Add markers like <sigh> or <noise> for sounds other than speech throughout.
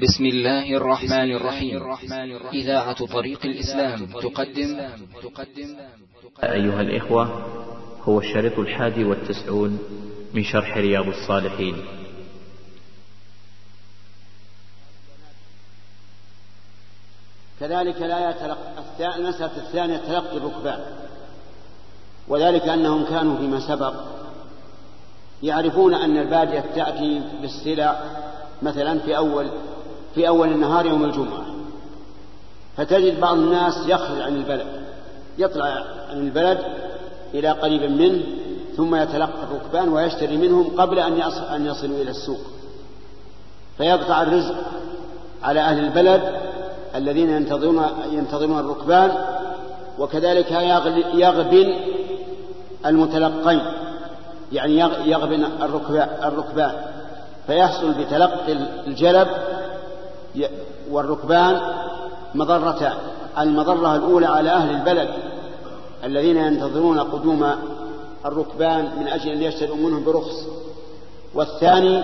بسم الله الرحمن الرحيم. إذاعة طريق الإسلام تقدم. أيها الإخوة هو الشريط الحادي والتسعون من شرح رياض الصالحين. كذلك لا يتلقى المسألة الثانية تلقي الركبان. وذلك أنهم كانوا فيما سبق يعرفون أن البادية تأتي بالسلع مثلا في أول في أول النهار يوم الجمعة. فتجد بعض الناس يخرج عن البلد يطلع عن البلد إلى قريب منه ثم يتلقى الركبان ويشتري منهم قبل أن أن يصلوا إلى السوق. فيقطع الرزق على أهل البلد الذين ينتظرون ينتظرون الركبان وكذلك يغبن المتلقين يعني يغبن الركبان. فيحصل بتلقي الجلب والركبان مضرتان المضرة الأولى على أهل البلد الذين ينتظرون قدوم الركبان من أجل أن يشتروا منهم برخص. والثاني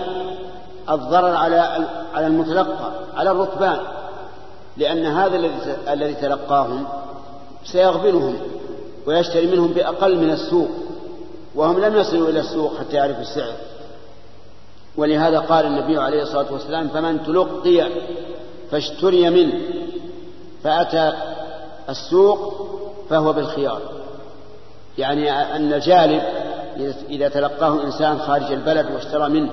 الضرر على على المتلقى على الركبان لأن هذا الذي تلقاهم سيغبنهم ويشتري منهم بأقل من السوق وهم لم يصلوا إلى السوق حتى يعرفوا السعر. ولهذا قال النبي عليه الصلاة والسلام فمن تلقي فاشتري منه فأتى السوق فهو بالخيار. يعني أن الجالب إذا تلقاه إنسان خارج البلد واشترى منه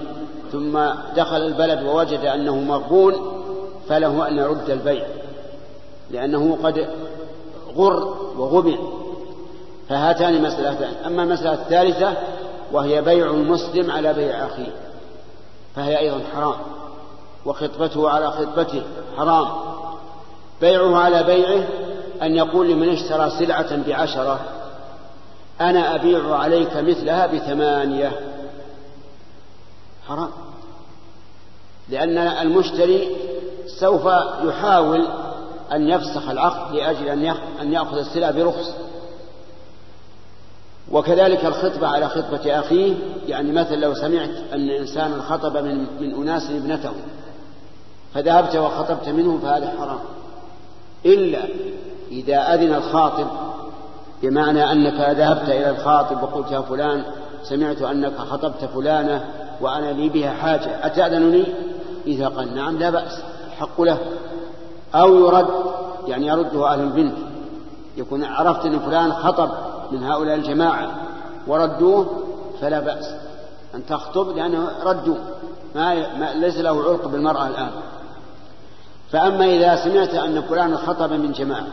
ثم دخل البلد ووجد أنه مغبون فله أن يرد البيع لأنه قد غر وغبن. فهاتان مسألتان. أما المسألة الثالثة وهي بيع المسلم على بيع أخيه. فهي أيضا حرام. وخطبته على خطبته حرام. بيعه على بيعه أن يقول لمن اشترى سلعة بعشرة أنا أبيع عليك مثلها بثمانية. حرام. لأن المشتري سوف يحاول أن يفسخ العقد لأجل أن يأخذ السلعة برخص. وكذلك الخطبة على خطبة أخيه يعني مثلا لو سمعت أن إنسانا خطب من, من أناس ابنته فذهبت وخطبت منهم فهذا حرام. إلا إذا أذن الخاطب بمعنى أنك ذهبت إلى الخاطب وقلت يا فلان سمعت أنك خطبت فلانة وأنا لي بها حاجة أتأذنني؟ إذا قال نعم لا بأس الحق له. أو يرد يعني يرده أهل البنت يكون عرفت أن فلان خطب من هؤلاء الجماعة وردوه فلا بأس أن تخطب لأنه ردوا ما, ما ليس له علق بالمرأة الآن. فأما إذا سمعت أن فلان خطب من جماعة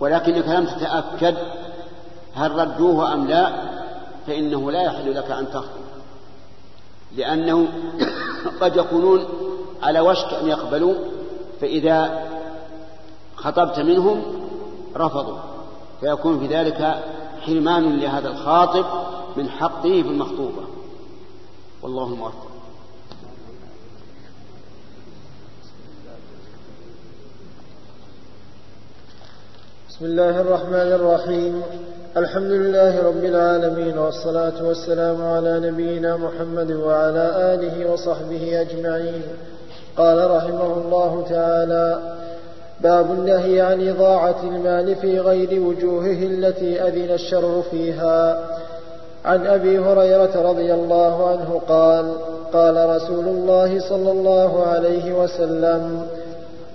ولكنك لم تتأكد هل ردوه أم لا فإنه لا يحل لك أن تخطب. لأنه <coughs> قد يكونون على وشك أن يقبلوا فإذا خطبت منهم رفضوا. فيكون في ذلك حرمان لهذا الخاطب من حقه في المخطوبة. والله الموفق. بسم الله الرحمن الرحيم. الحمد لله رب العالمين والصلاة والسلام على نبينا محمد وعلى آله وصحبه أجمعين. قال رحمه الله تعالى باب النهي عن إضاعة المال في غير وجوهه التي أذن الشرع فيها. عن أبي هريرة رضي الله عنه قال قال رسول الله صلى الله عليه وسلم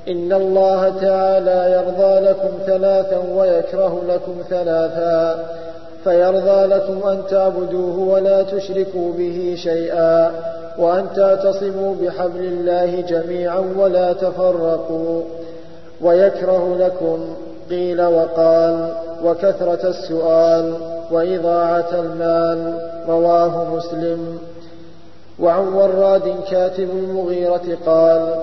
إن الله تعالى يرضى لكم ثلاثا ويكره لكم ثلاثا فيرضى لكم أن تعبدوه ولا تشركوا به شيئا وأن تعتصموا بحبل الله جميعا ولا تفرقوا. ويكره لكم قيل وقال وكثرة السؤال وإضاعة المال رواه مسلم. وعن وراد كاتب المغيرة قال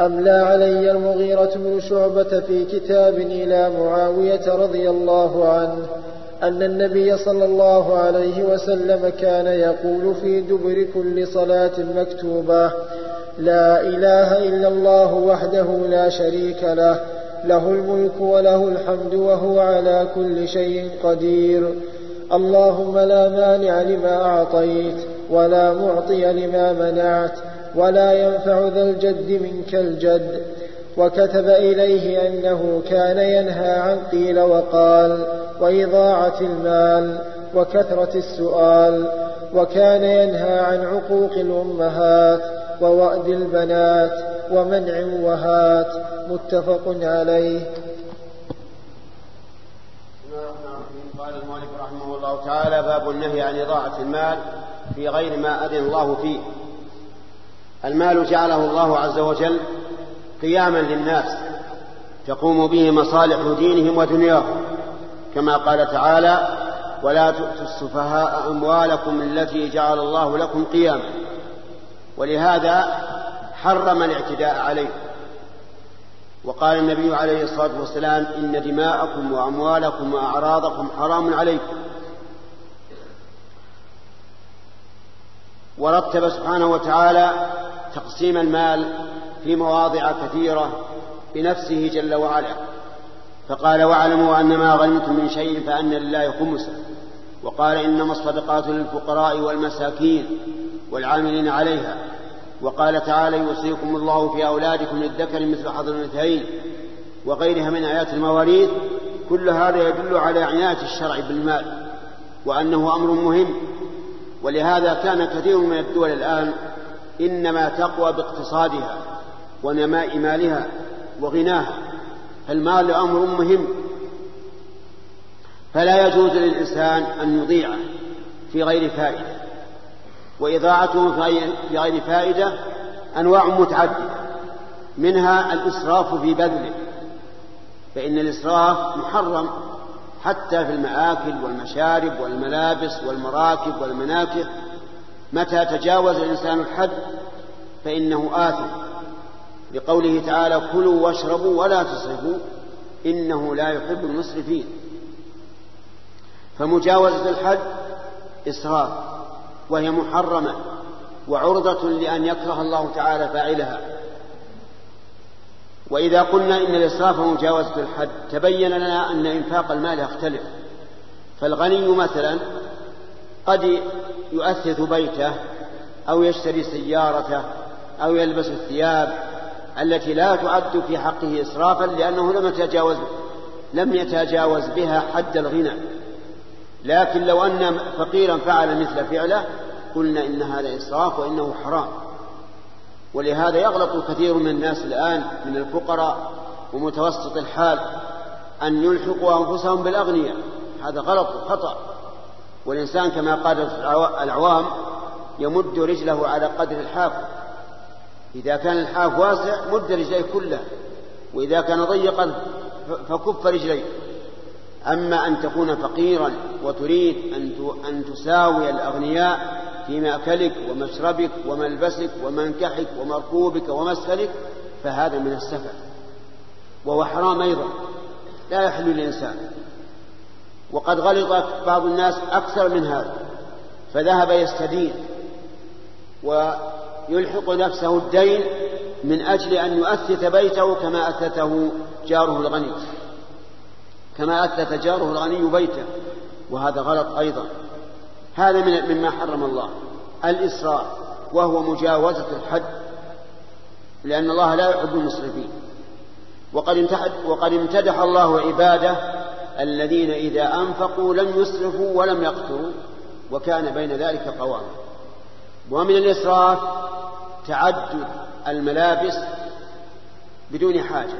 أملى علي المغيرة بن شعبة في كتاب إلى معاوية رضي الله عنه أن النبي صلى الله عليه وسلم كان يقول في دبر كل صلاة مكتوبة لا إله إلا الله وحده لا شريك له له الملك وله الحمد وهو على كل شيء قدير. اللهم لا مانع لما أعطيت ولا معطي لما منعت ولا ينفع ذا الجد منك الجد. وكتب إليه أنه كان ينهى عن قيل وقال وإضاعة المال وكثرة السؤال وكان ينهى عن عقوق الأمهات ووأد البنات ومنع وهات. متفق عليه. قال المؤلف رحمه الله تعالى باب النهي عن إضاعة المال في غير ما أذن الله فيه. المال جعله الله عز وجل قياما للناس تقوم به مصالح دينهم ودنياهم. كما قال تعالى ولا تؤتوا السفهاء أموالكم التي جعل الله لكم قياما. ولهذا حرم الاعتداء عليه. وقال النبي عليه الصلاة والسلام إن دماءكم وأموالكم وأعراضكم حرام عليكم. ورتب سبحانه وتعالى تقسيم المال في مواضع كثيرة بنفسه جل وعلا. فقال واعلموا أن ما غنمتم من شيء فأن لله خمسه. وقال إنما الصدقات للفقراء والمساكين. والعاملين عليها. وقال تعالى يوصيكم الله في أولادكم للذكر مثل حظ الأنثيين وغيرها من آيات المواريث. كل هذا يدل على عناية الشرع بالمال وأنه أمر مهم. ولهذا كان كثير من الدول الآن إنما تقوى باقتصادها ونماء مالها وغناها. فالمال أمر مهم. فلا يجوز للإنسان أن يضيعه في غير فائدة. وإضاعته في غير فائدة أنواع متعددة منها الإسراف في بذله فإن الإسراف محرم حتى في المآكل والمشارب والملابس والمراكب والمناكب. متى تجاوز الإنسان الحد فإنه آثم. لقوله تعالى كلوا واشربوا ولا تسرفوا إنه لا يحب المسرفين. فمجاوزة الحد إسراف. وهي محرمة وعرضة لأن يكره الله تعالى فاعلها. وإذا قلنا إن الإسراف مجاوزة الحد تبين لنا أن إنفاق المال يختلف. فالغني مثلا قد يؤثث بيته أو يشتري سيارته أو يلبس الثياب التي لا تعد في حقه إسرافا لأنه لم يتجاوز لم يتجاوز بها حد الغنى. لكن لو أن فقيرا فعل مثل فعله قلنا إن هذا إسراف وإنه حرام. ولهذا يغلط كثير من الناس الآن من الفقراء ومتوسط الحال أن يلحقوا أنفسهم بالأغنياء. هذا غلط وخطأ. والإنسان كما قال العوام يمد رجله على قدر الحاف. إذا كان الحاف واسع مد رجليه كلها وإذا كان ضيقا فكف رجليه. أما أن تكون فقيرا وتريد أن تساوي الأغنياء في مأكلك ومشربك وملبسك ومنكحك ومركوبك ومسكنك فهذا من السفه وهو حرام أيضا. لا يحل للإنسان. وقد غلط بعض الناس أكثر من هذا. فذهب يستدين. ويلحق نفسه الدين من أجل أن يؤثث بيته كما أثثه جاره الغني. كما أثث جاره الغني بيته وهذا غلط أيضا. هذا من مما حرم الله الإسراء وهو مجاوزة الحد لأن الله لا يحب المسرفين. وقد وقد امتدح الله عباده الذين إذا أنفقوا لم يسرفوا ولم يقتروا وكان بين ذلك قواما ومن الإسراف تعدد الملابس بدون حاجة.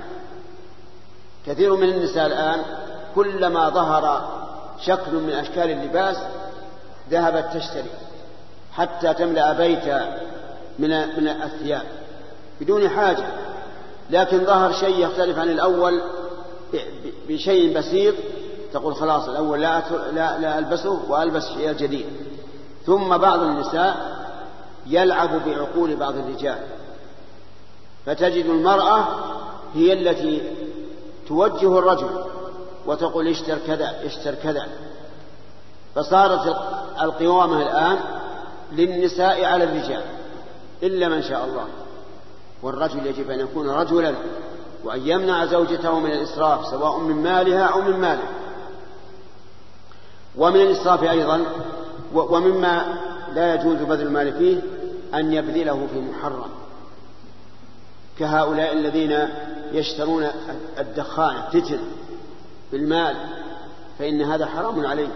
كثير من النساء الآن كلما ظهر شكل من أشكال اللباس ذهبت تشتري حتى تملأ بيتها من من الثياب بدون حاجة. لكن ظهر شيء يختلف عن الأول بشيء بسيط. تقول خلاص الأول لا لا, لا ألبسه وألبس شيء جديد. ثم بعض النساء يلعب بعقول بعض الرجال. فتجد المرأة هي التي توجه الرجل وتقول اشتر كذا اشتر كذا. فصارت القوامة الآن للنساء على الرجال إلا من شاء الله. والرجل يجب أن يكون رجلا وأن يمنع زوجته من الإسراف سواء من مالها أو من ماله. ومن الإسراف أيضا ومما لا يجوز بذل المال فيه أن يبذله في محرم. كهؤلاء الذين يشترون الدخان التتر بالمال فإن هذا حرام عليه.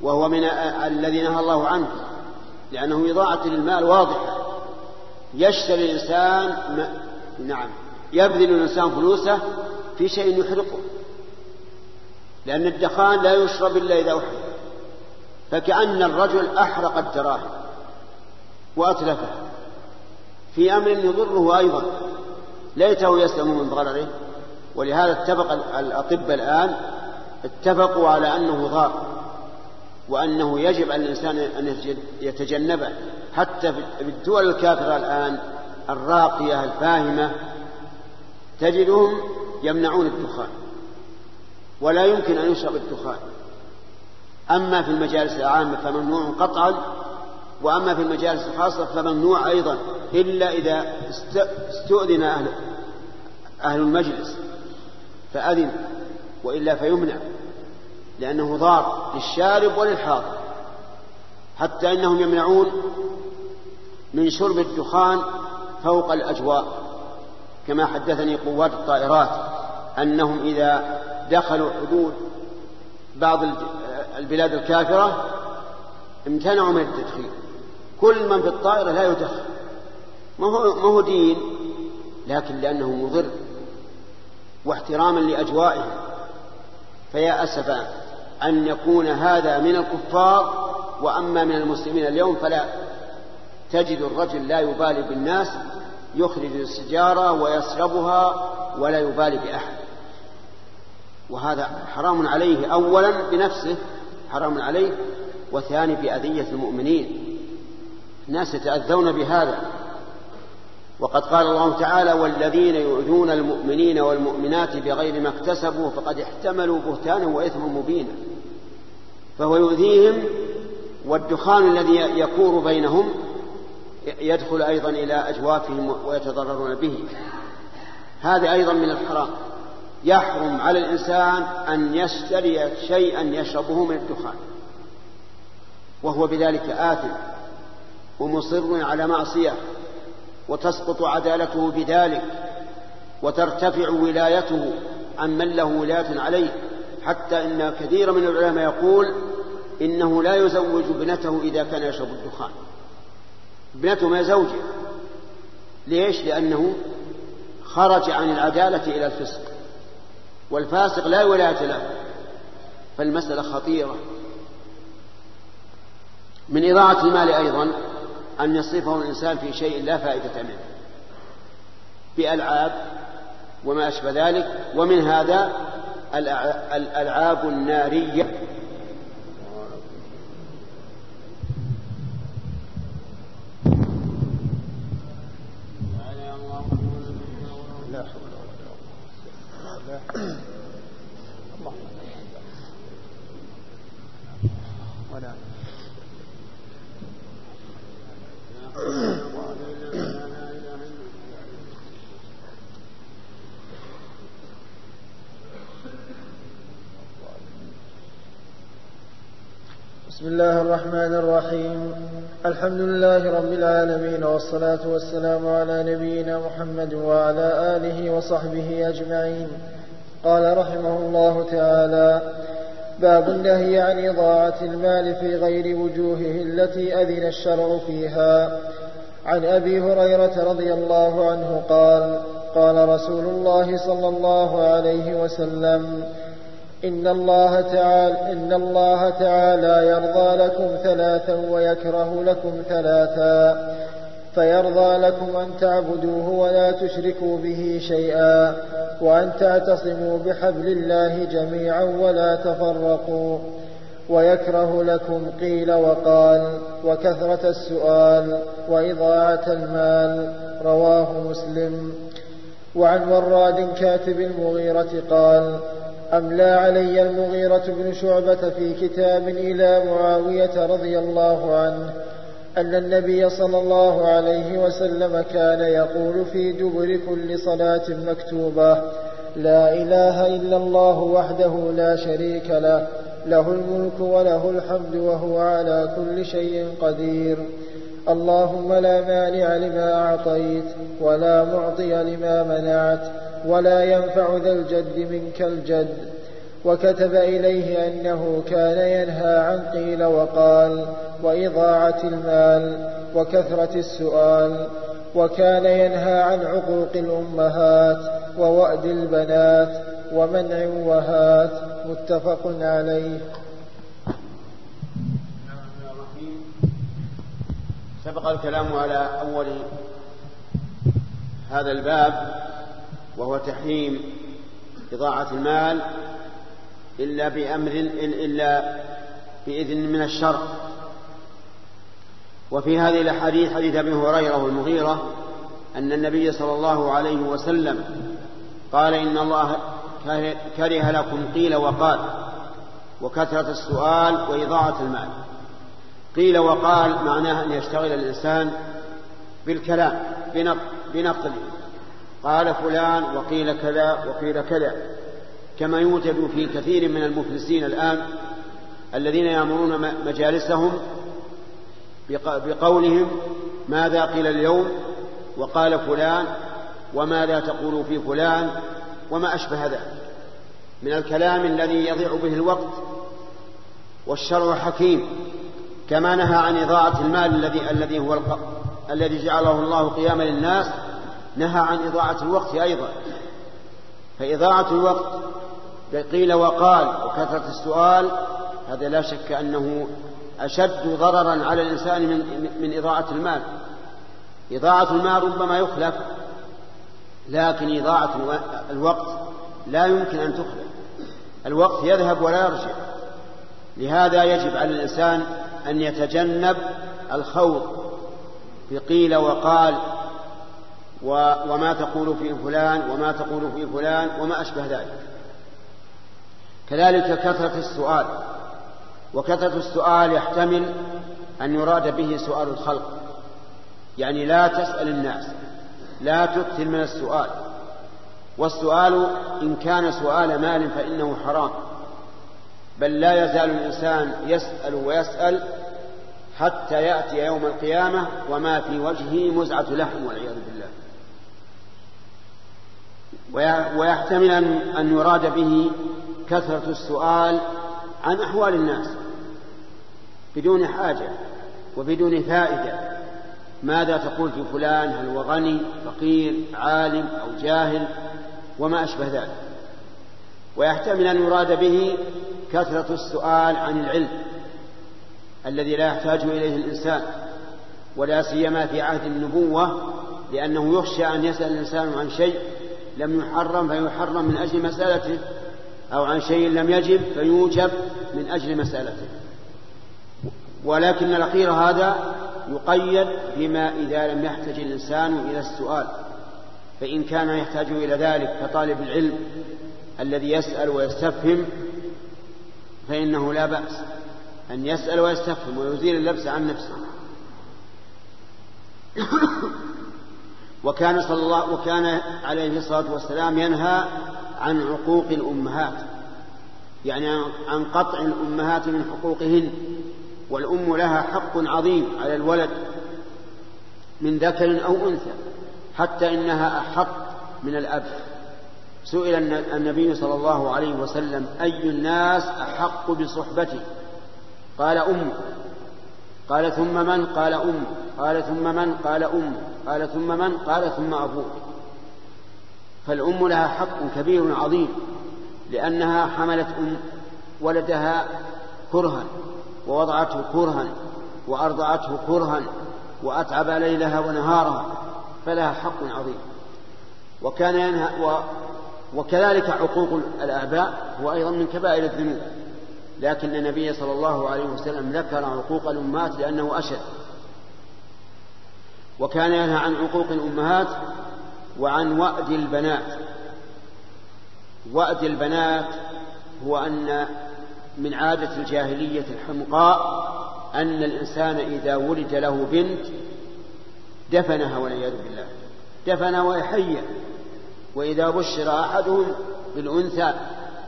وهو من الذي نهى الله عنه لأنه إضاعة للمال واضحة. يشتري الإنسان نعم يبذل الإنسان فلوسه في شيء يحرقه. لأن الدخان لا يشرب إلا إذا أحرق. فكأن الرجل أحرق الدراهم وأتلفها في أمر يضره أيضا. ليته يسلم من ضرره. ولهذا اتفق الأطباء الآن اتفقوا على أنه ضار وأنه يجب على الإنسان أن يتجنبه. حتى في الدول الكافرة الآن الراقية الفاهمة تجدهم يمنعون الدخان ولا يمكن أن يشرب الدخان. أما في المجالس العامة فممنوع قطعا وأما في المجالس الخاصة فممنوع أيضا إلا إذا استؤذن أهل, أهل المجلس فأذن وإلا فيمنع لأنه ضار للشارب وللحاضر حتى إنهم يمنعون من شرب الدخان فوق الأجواء. كما حدثني قوات الطائرات أنهم إذا دخلوا حدود بعض البلاد الكافرة امتنعوا من التدخين. كل من في الطائرة لا يدخن. ما هو, ما هو دين لكن لأنه مضر واحتراما لأجوائهم. فيا أسفا أن يكون هذا من الكفار وأما من المسلمين اليوم فلا. تجد الرجل لا يبالي بالناس يخرج السجارة ويسربها ولا يبالي بأحد. وهذا حرام عليه أولا بنفسه حرام عليه وثاني بأذية المؤمنين. الناس يتأذون بهذا. وقد قال الله تعالى والذين يؤذون المؤمنين والمؤمنات بغير ما اكتسبوا فقد احتملوا بهتانا وإثما مبينا. فهو يؤذيهم والدخان الذي يكور بينهم يدخل أيضا إلى أجوافهم ويتضررون به. هذا أيضا من الحرام. يحرم على الإنسان أن يشتري شيئا يشربه من الدخان وهو بذلك آثم. ومصر على معصية وتسقط عدالته بذلك وترتفع ولايته عن من له ولاية عليه. حتى إن كثير من العلماء يقول إنه لا يزوج ابنته إذا كان يشرب الدخان. ابنته ما زوجة. ليش؟ لأنه خرج عن العدالة إلى الفسق والفاسق لا ولاية له. فالمسألة خطيرة. من إضاعة المال أيضا أن يصرفه الإنسان في شيء لا فائدة منه. بألعاب وما أشبه ذلك ومن هذا الألعاب النارية. بسم الله الرحمن الرحيم. الحمد لله رب العالمين والصلاة والسلام على نبينا محمد وعلى آله وصحبه أجمعين. قال رحمه الله تعالى باب النهي عن إضاعة المال في غير وجوهه التي أذن الشرع فيها. عن أبي هريرة رضي الله عنه قال قال رسول الله صلى الله عليه وسلم إن الله تعالى إن الله تعالى يرضى لكم ثلاثا ويكره لكم ثلاثا. فيرضى لكم أن تعبدوه ولا تشركوا به شيئا وأن تعتصموا بحبل الله جميعا ولا تفرقوا. ويكره لكم قيل وقال وكثرة السؤال وإضاعة المال رواه مسلم. وعن وراد كاتب المغيرة قال أملى علي المغيرة بن شعبة في كتاب إلى معاوية رضي الله عنه أن النبي صلى الله عليه وسلم كان يقول في دبر كل صلاة مكتوبة لا إله إلا الله وحده لا شريك له له الملك وله الحمد وهو على كل شيء قدير. اللهم لا مانع لما أعطيت ولا معطي لما منعت ولا ينفع ذا الجد منك الجد. وكتب إليه أنه كان ينهى عن قيل وقال وإضاعة المال وكثرة السؤال. وكان ينهى عن عقوق الأمهات ووأد البنات ومنع وهات. متفق عليه. سبق الكلام على أول هذا الباب وهو تحريم إضاعة المال إلا بأمر إلا بإذن من الشرع. وفي هذه الأحاديث حديث أبي هريرة والمغيرة أن النبي صلى الله عليه وسلم قال إن الله كره لكم قيل وقال وكثرة السؤال وإضاعة المال. قيل وقال معناه أن يشتغل الإنسان بالكلام بنقله قال فلان وقيل كذا وقيل كذا. كما يوجد في كثير من المفلسين الآن الذين يأمرون مجالسهم بقولهم ماذا قيل اليوم وقال فلان وماذا تقول في فلان وما أشبه ذلك. من الكلام الذي يضيع به الوقت والشرع حكيم كما نهى عن إضاعة المال الذي الذي هو الذي جعله الله قياما للناس نهى عن إضاعة الوقت أيضا. فإضاعة الوقت قيل وقال وكثرة السؤال هذا لا شك أنه أشد ضررا على الإنسان من, من إضاعة المال. إضاعة المال ربما يخلف لكن إضاعة الوقت لا يمكن أن تخلف. الوقت يذهب ولا يرجع. لهذا يجب على الإنسان أن يتجنب الخوض. بقيل وقال وما تقول في فلان وما تقول في فلان وما أشبه ذلك. كذلك كثرة السؤال. وكثرة السؤال يحتمل أن يراد به سؤال الخلق. يعني لا تسأل الناس لا تكثر من السؤال. والسؤال إن كان سؤال مال فإنه حرام. بل لا يزال الإنسان يسأل ويسأل حتى يأتي يوم القيامة وما في وجهه مزعة لحم والعياذ بالله. ويحتمل أن يراد به كثرة السؤال عن أحوال الناس بدون حاجة وبدون فائدة. ماذا تقول في فلان؟ هل هو غني فقير عالم أو جاهل؟ وما أشبه ذلك. ويحتمل أن يراد به كثرة السؤال عن العلم الذي لا يحتاج إليه الإنسان ولا سيما في عهد النبوة لأنه يخشى أن يسأل الإنسان عن شيء لم يحرم فيحرم من أجل مسألته أو عن شيء لم يجب فيوجب من أجل مسألته. ولكن الأخير هذا يقيد بما إذا لم يحتج الإنسان إلى السؤال. فإن كان يحتاج إلى ذلك كطالب العلم الذي يسأل ويستفهم فإنه لا بأس أن يسأل ويستفهم ويزيل اللبس عن نفسه. وكان صلى الله وكان عليه الصلاة والسلام ينهى عن عقوق الأمهات. يعني عن قطع الأمهات من حقوقهن. والأم لها حق عظيم على الولد من ذكر أو أنثى حتى إنها أحق من الأب. سئل النبي صلى الله عليه وسلم أي الناس أحق بصحبته قال أم. قال ثم من؟ قال أم. قال ثم من؟ قال أم قال ثم من؟ قال ثم أبوه. فالأم لها حق كبير عظيم لأنها حملت أم ولدها كرها ووضعته كرها وأرضعته كرها وأتعب ليلها ونهارها فلها حق عظيم. وكان ينهى و وكذلك عقوق الآباء هو أيضا من كبائر الذنوب. لكن النبي صلى الله عليه وسلم ذكر عقوق الأمهات لأنه أشد. وكان ينهى عن عقوق الأمهات وعن وأد البنات. وأد البنات هو أن من عادة الجاهلية الحمقاء أن الإنسان إذا ولد له بنت دفنها والعياذ بالله. دفنها وهي حية. وإذا بشر أحدهم بالأنثى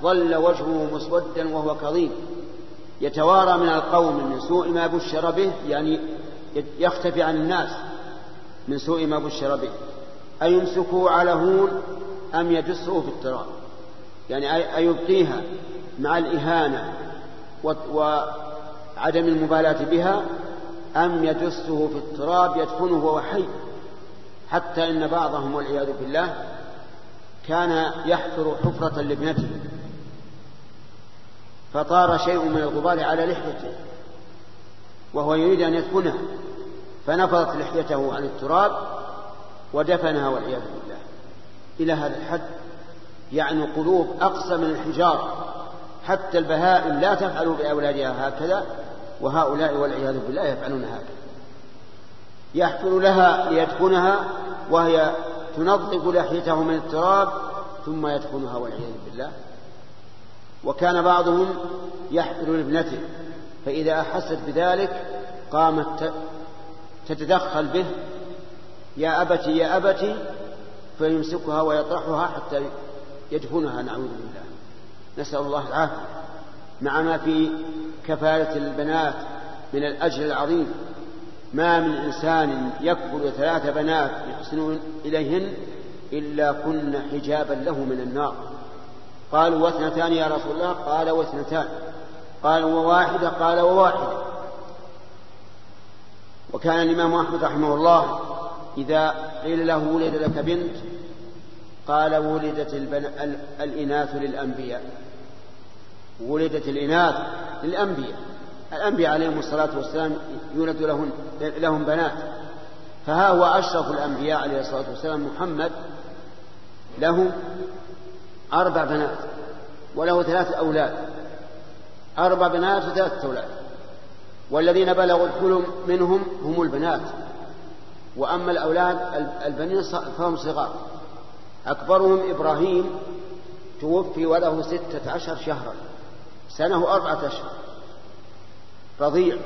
ظل وجهه مسودا وهو كظيم. يتوارى من القوم من سوء ما بشر به يعني يختفي عن الناس. من سوء ما بشر به. أيمسكه على هون أم يدسه في التراب؟ يعني أيبقيها مع الإهانة وعدم المبالاة بها أم يدسه في التراب يدفنه وهو حي؟ حتى إن بعضهم والعياذ بالله كان يحفر حفرة لابنته. فطار شيء من الغبار على لحيته. وهو يريد أن يدفنها فنفضت لحيته عن التراب ودفنها والعياذ بالله. إلى هذا الحد يعني قلوب أقسى من الحجارة حتى البهائم لا تفعل بأولادها هكذا وهؤلاء والعياذ بالله يفعلون هكذا. يحفر لها ليدفنها وهي تنظف لحيته من التراب ثم يدفنها والعياذ بالله. وكان بعضهم يحفر لابنته فإذا أحست بذلك قامت تتدخل به يا أبتي يا أبتي فيمسكها ويطرحها حتى يدفنها نعوذ بالله. نسأل الله العافية. مع ما في كفالة البنات من الأجر العظيم. ما من إنسان يكبر ثلاث بنات يحسنون إليهن إلا كن حجابا له من النار. قالوا واثنتان يا رسول الله؟ قال واثنتان. قالوا وواحدة قال وواحدة. وكان الإمام أحمد رحمه الله إذا قيل له ولد لك بنت قال ولدت. الإناث للأنبياء. ولدت الإناث للأنبياء. الأنبياء عليهم الصلاة والسلام يولد لهم, لهم بنات. فها هو أشرف الأنبياء عليه الصلاة والسلام. محمد له أربع بنات وله ثلاث أولاد. أربع بنات وثلاثة أولاد. والذين بلغوا الحلم منهم هم البنات. وأما الأولاد البنين فهم صغار. أكبرهم إبراهيم توفي وله ستة عشر شهرا. سنة أربعة أشهر رضيع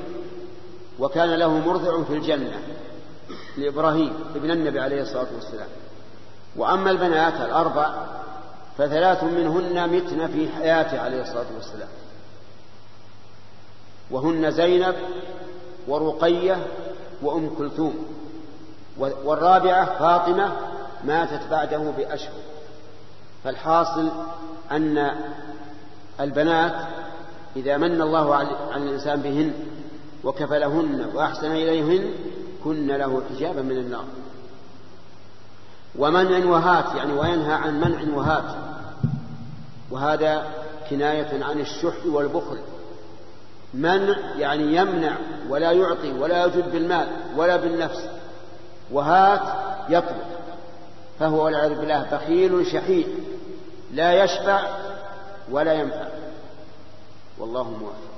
وكان له مرضع في الجنة لإبراهيم ابن النبي عليه الصلاة والسلام. وأما البنات الأربع فثلاث منهن متن في حياته عليه الصلاة والسلام. وهن زينب ورقية وأم كلثوم. والرابعة فاطمة ماتت بعده بأشهر. فالحاصل أن البنات إذا من الله على الإنسان بهن وكفلهن وأحسن إليهن كن له حجابا من النار. ومنع وهات يعني وينهى عن منع وهات. وهذا كناية عن الشح والبخل. منع يعني يمنع ولا يعطي ولا يجد بالمال ولا بالنفس وهات يطلب فهو والعياذ بالله بخيل شحيح لا يشفع ولا ينفع. والله موفق.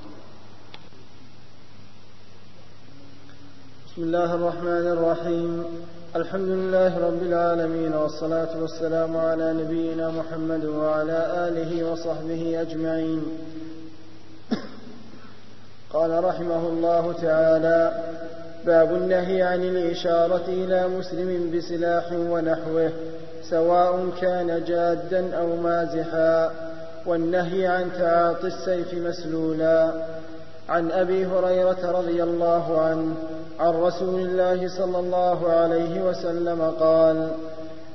بسم الله الرحمن الرحيم. الحمد لله رب العالمين والصلاة والسلام على نبينا محمد وعلى آله وصحبه أجمعين. قال رحمه الله تعالى باب النهي عن الإشارة إلى مسلم بسلاح ونحوه سواء كان جادا أو مازحا والنهي عن تعاطي السيف مسلولا. عن أبي هريرة رضي الله عنه عن رسول الله صلى الله عليه وسلم قال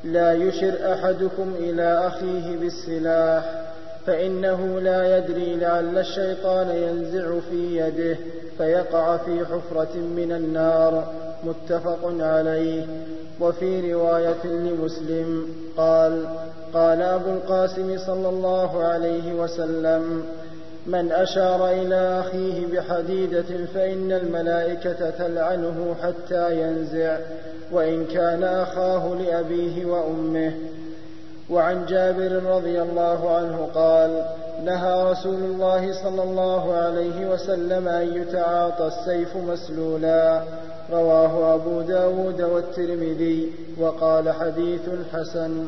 لا يشر أحدكم إلى أخيه بالسلاح فإنه لا يدري لعل الشيطان ينزع في يده فيقع في حفرة من النار. متفق عليه. وفي رواية لمسلم قال قال أبو القاسم صلى الله عليه وسلم من أشار إلى أخيه بحديدة فإن الملائكة تلعنه حتى ينزع وإن كان أخاه لأبيه وأمه وعن جابر رضي الله عنه قال نهى رسول الله صلى الله عليه وسلم أن يتعاطى السيف مسلولا. رواه أبو داود والترمذي وقال حديث حسن.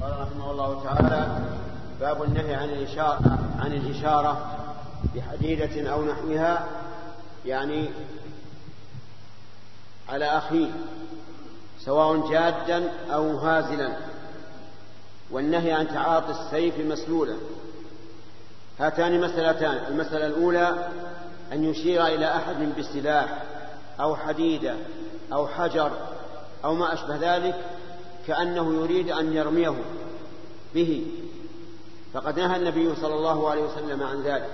قال رحمه الله تعالى باب النهي عن الإشارة عن الإشارة بحديدة أو نحوها يعني على أخيه. سواء جادا أو هازلا. والنهي عن تعاطي السيف مسلولا. هاتان مسألتان المسألة الأولى أن يشير إلى أحد بسلاح أو حديدة أو حجر أو ما أشبه ذلك كأنه يريد أن يرميه به. فقد نهى النبي صلى الله عليه وسلم عن ذلك.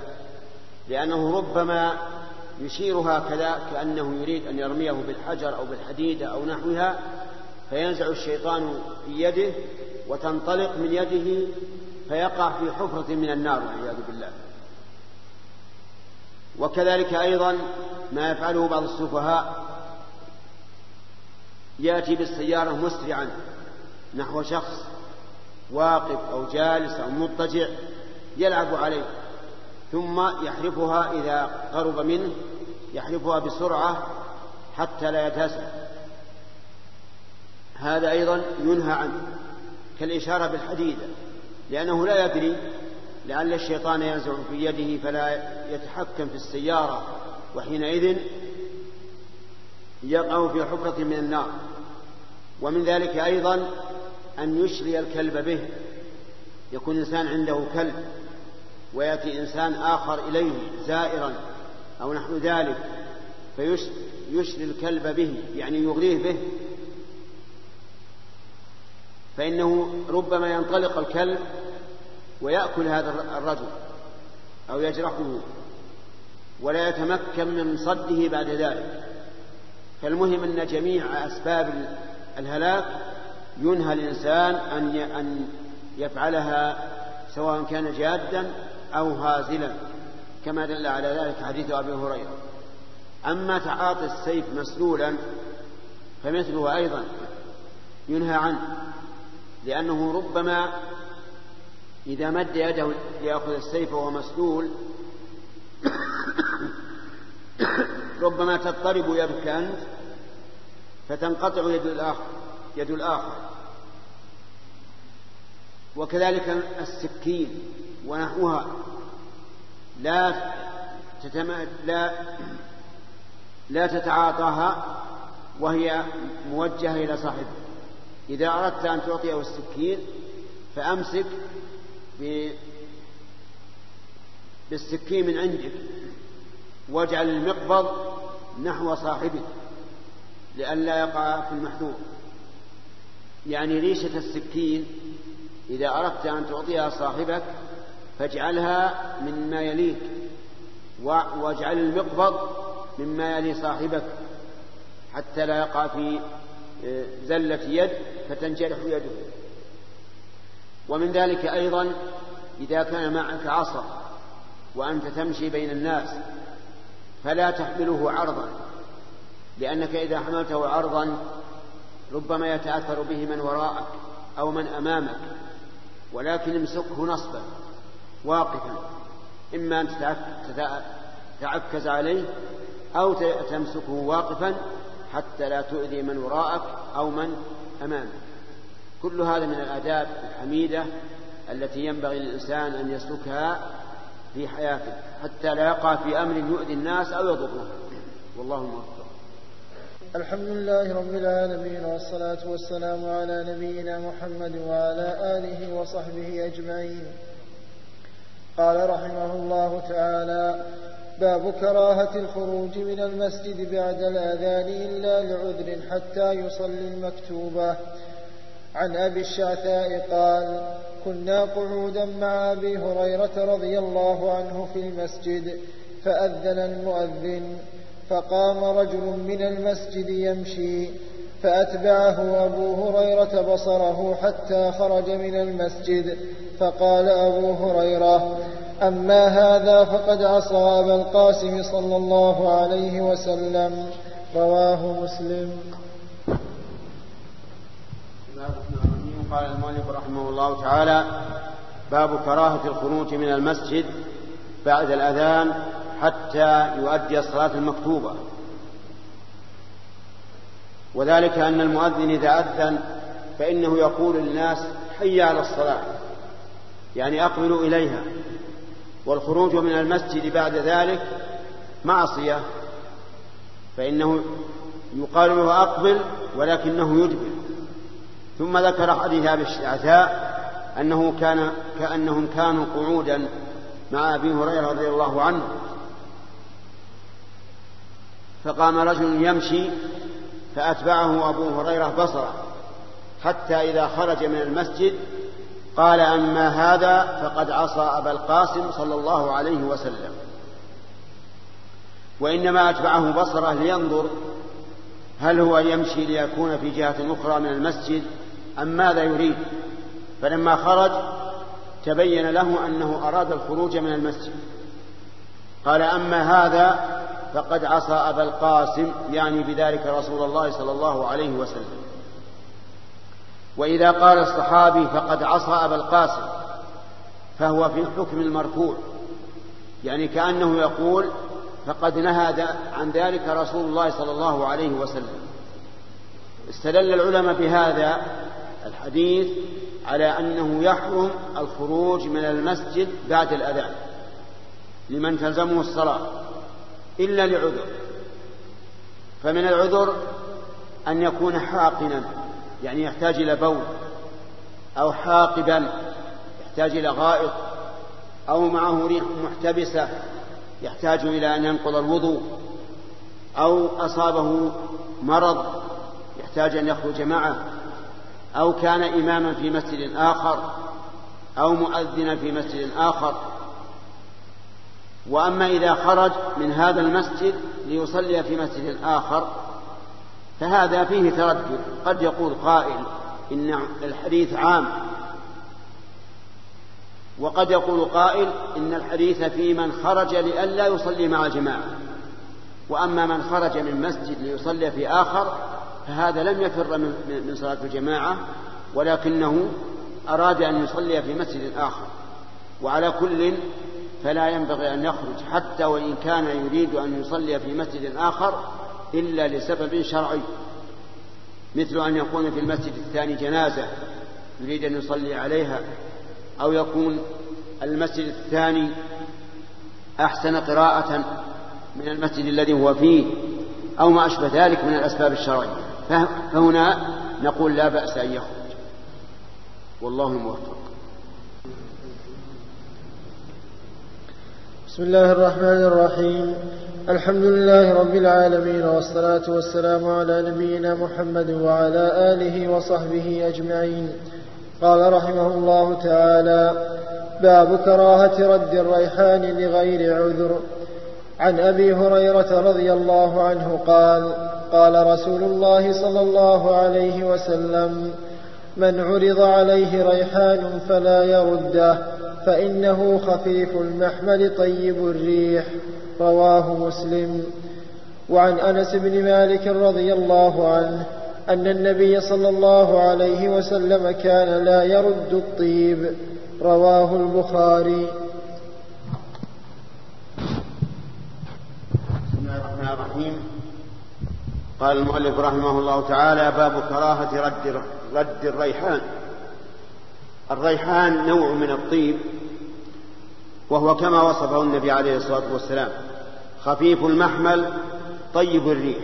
لأنه ربما يشير هكذا كأنه يريد أن يرميه بالحجر أو بالحديدة أو نحوها فينزع الشيطان في يده وتنطلق من يده فيقع في حفرة من النار والعياذ بالله. وكذلك أيضا ما يفعله بعض السفهاء يأتي بالسيارة مسرعا نحو شخص واقف أو جالس أو مضطجع يلعب عليه ثم يحرفها إذا قرب منه يحرفها بسرعة حتى لا يتسع هذا أيضا ينهى عنه كالإشارة بالحديدة لأنه لا يدري لعل الشيطان ينزع في يده فلا يتحكم في السيارة وحينئذ يقع في حفرة من النار. ومن ذلك أيضا أن يشري الكلب به يكون إنسان عنده كلب ويأتي إنسان آخر إليه زائرا. أو نحو ذلك فيشري الكلب به يعني يغريه به. فإنه ربما ينطلق الكلب ويأكل هذا الرجل أو يجرحه ولا يتمكن من صده بعد ذلك. فالمهم أن جميع أسباب الهلاك ينهى الإنسان أن أن يفعلها سواء كان جادا أو هازلا. كما دل على ذلك حديث أبي هريرة. أما تعاطي السيف مسلولا فمثله أيضا ينهى عنه لأنه ربما إذا مد يده ليأخذ السيف وهو مسلول ربما تضطرب يدك أنت فتنقطع يد الآخر يد الآخر. وكذلك السكين ونحوها لا تتم... لا لا تتعاطاها وهي موجهة إلى صاحبها إذا أردت أن تعطيه السكين فأمسك بالسكين من عندك. واجعل المقبض نحو صاحبه لئلا يقع في المحذور يعني ريشة السكين إذا أردت أن تعطيها صاحبك فاجعلها مما يليك واجعل المقبض مما يلي صاحبك حتى لا يقع في آه، زلة يد فتنجرح يده. ومن ذلك أيضا إذا كان معك عصا وأنت تمشي بين الناس فلا تحمله عرضا لأنك إذا حملته عرضا ربما يتأثر به من وراءك أو من أمامك ولكن امسكه نصبا. واقفا. إما أن تتعكز عليه أو تمسكه واقفا حتى لا تؤذي من وراءك أو من أمامك. كل هذا من الآداب الحميدة التي ينبغي للإنسان أن يسلكها في حياته حتى لا يقع في أمر يؤذي الناس أو يضرهم والله موفق. الحمد لله رب العالمين والصلاة والسلام على نبينا محمد وعلى آله وصحبه أجمعين. قال رحمه الله تعالى باب كراهة الخروج من المسجد بعد الأذان إلا لعذر حتى يصلي المكتوبة عن أبي الشعثاء قال كنا قعودا مع أبي هريرة رضي الله عنه في المسجد فأذن المؤذن فقام رجل من المسجد يمشي فأتبعه أبو هريرة بصره حتى خرج من المسجد فقال أبو هريرة أما هذا فقد عصى أبا القاسم صلى الله عليه وسلم. رواه مسلم. قال المؤلف رحمه الله تعالى باب كراهة الخروج من المسجد بعد الأذان حتى يؤدي الصلاة المكتوبة. وذلك أن المؤذن إذا أذن فإنه يقول للناس حي على الصلاة يعني أقبلوا إليها والخروج من المسجد بعد ذلك معصية فإنه يقال له أقبل ولكنه يدبر. ثم ذكر حديث أبي الشعثاء أنه كان كأنهم كانوا قعودا مع أبي هريرة رضي الله عنه فقام رجل يمشي فأتبعه أبو هريرة بصرة حتى إذا خرج من المسجد قال أما هذا فقد عصى أبا القاسم صلى الله عليه وسلم. وإنما أتبعه بصرة لينظر هل هو يمشي ليكون في جهة أخرى من المسجد أم ماذا يريد. فلما خرج تبين له أنه أراد الخروج من المسجد. قال أما هذا فقد عصى أبا القاسم يعني بذلك رسول الله صلى الله عليه وسلم. وإذا قال الصحابي فقد عصى أبا القاسم فهو في الحكم المرفوع يعني كأنه يقول فقد نهى عن ذلك رسول الله صلى الله عليه وسلم. استدل العلماء بهذا الحديث على أنه يحرم الخروج من المسجد بعد الأذان لمن تلزمه الصلاة. إلا لعذر. فمن العذر أن يكون حاقنا يعني يحتاج إلى بول أو حاقبا يحتاج إلى غائط أو معه ريح محتبسة يحتاج إلى أن ينقض الوضوء أو أصابه مرض يحتاج أن يخرج معه أو كان إماما في مسجد آخر أو مؤذنا في مسجد آخر. وأما إذا خرج من هذا المسجد ليصلي في مسجد آخر فهذا فيه تردد. قد يقول قائل إن الحديث عام. وقد يقول قائل إن الحديث في من خرج لئلا يصلي مع الجماعة. وأما من خرج من مسجد ليصلي في آخر فهذا لم يفر من صلاة الجماعة ولكنه أراد أن يصلي في مسجد آخر. وعلى كل فلا ينبغي أن يخرج حتى وإن كان يريد أن يصلي في مسجد آخر إلا لسبب شرعي مثل أن يكون في المسجد الثاني جنازة يريد أن يصلي عليها أو يكون المسجد الثاني أحسن قراءة من المسجد الذي هو فيه أو ما أشبه ذلك من الأسباب الشرعية. فهنا نقول لا بأس أن يخرج. والله الموفق بسم الله الرحمن الرحيم. الحمد لله رب العالمين والصلاة والسلام على نبينا محمد وعلى آله وصحبه أجمعين. قال رحمه الله تعالى باب كراهة رد الريحان لغير عذر. عن أبي هريرة رضي الله عنه قال قال رسول الله صلى الله عليه وسلم من عرض عليه ريحان فلا يرده فإنه خفيف المحمل طيب الريح. رواه مسلم. وعن أنس بن مالك رضي الله عنه أن النبي صلى الله عليه وسلم كان لا يرد الطيب. رواه البخاري. بسم الله الرحمن الرحيم. قال المؤلف رحمه الله تعالى باب كراهة رد رد الريحان. الريحان نوع من الطيب وهو كما وصفه النبي عليه الصلاة والسلام. خفيف المحمل طيب الريح.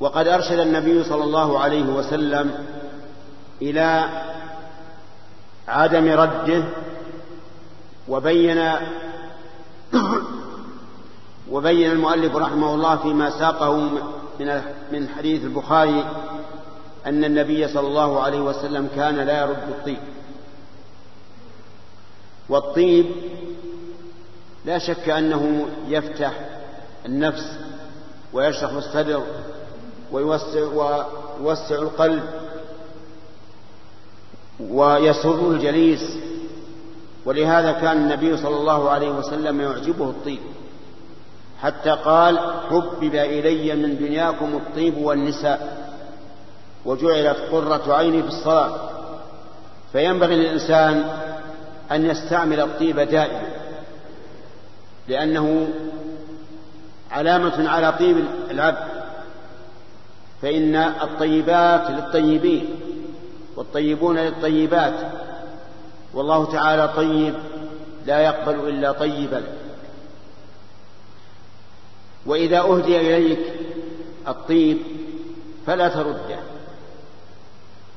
وقد أرشد النبي صلى الله عليه وسلم إلى عدم رده وبين وبين المؤلف رحمه الله فيما ساقه من من حديث البخاري أن النبي صلى الله عليه وسلم كان لا يرد الطيب. والطيب لا شك أنه يفتح النفس ويشرح الصدر ويوسع, ويوسع القلب ويسر الجليس. ولهذا كان النبي صلى الله عليه وسلم يعجبه الطيب. حتى قال حبب إلي من دنياكم الطيب والنساء وجعلت قرة عيني في الصلاة. فينبغي للإنسان أن يستعمل الطيب دائما لأنه علامة على طيب العبد. فإن الطيبات للطيبين والطيبون للطيبات والله تعالى طيب لا يقبل إلا طيبا. وإذا أهدي إليك الطيب فلا ترده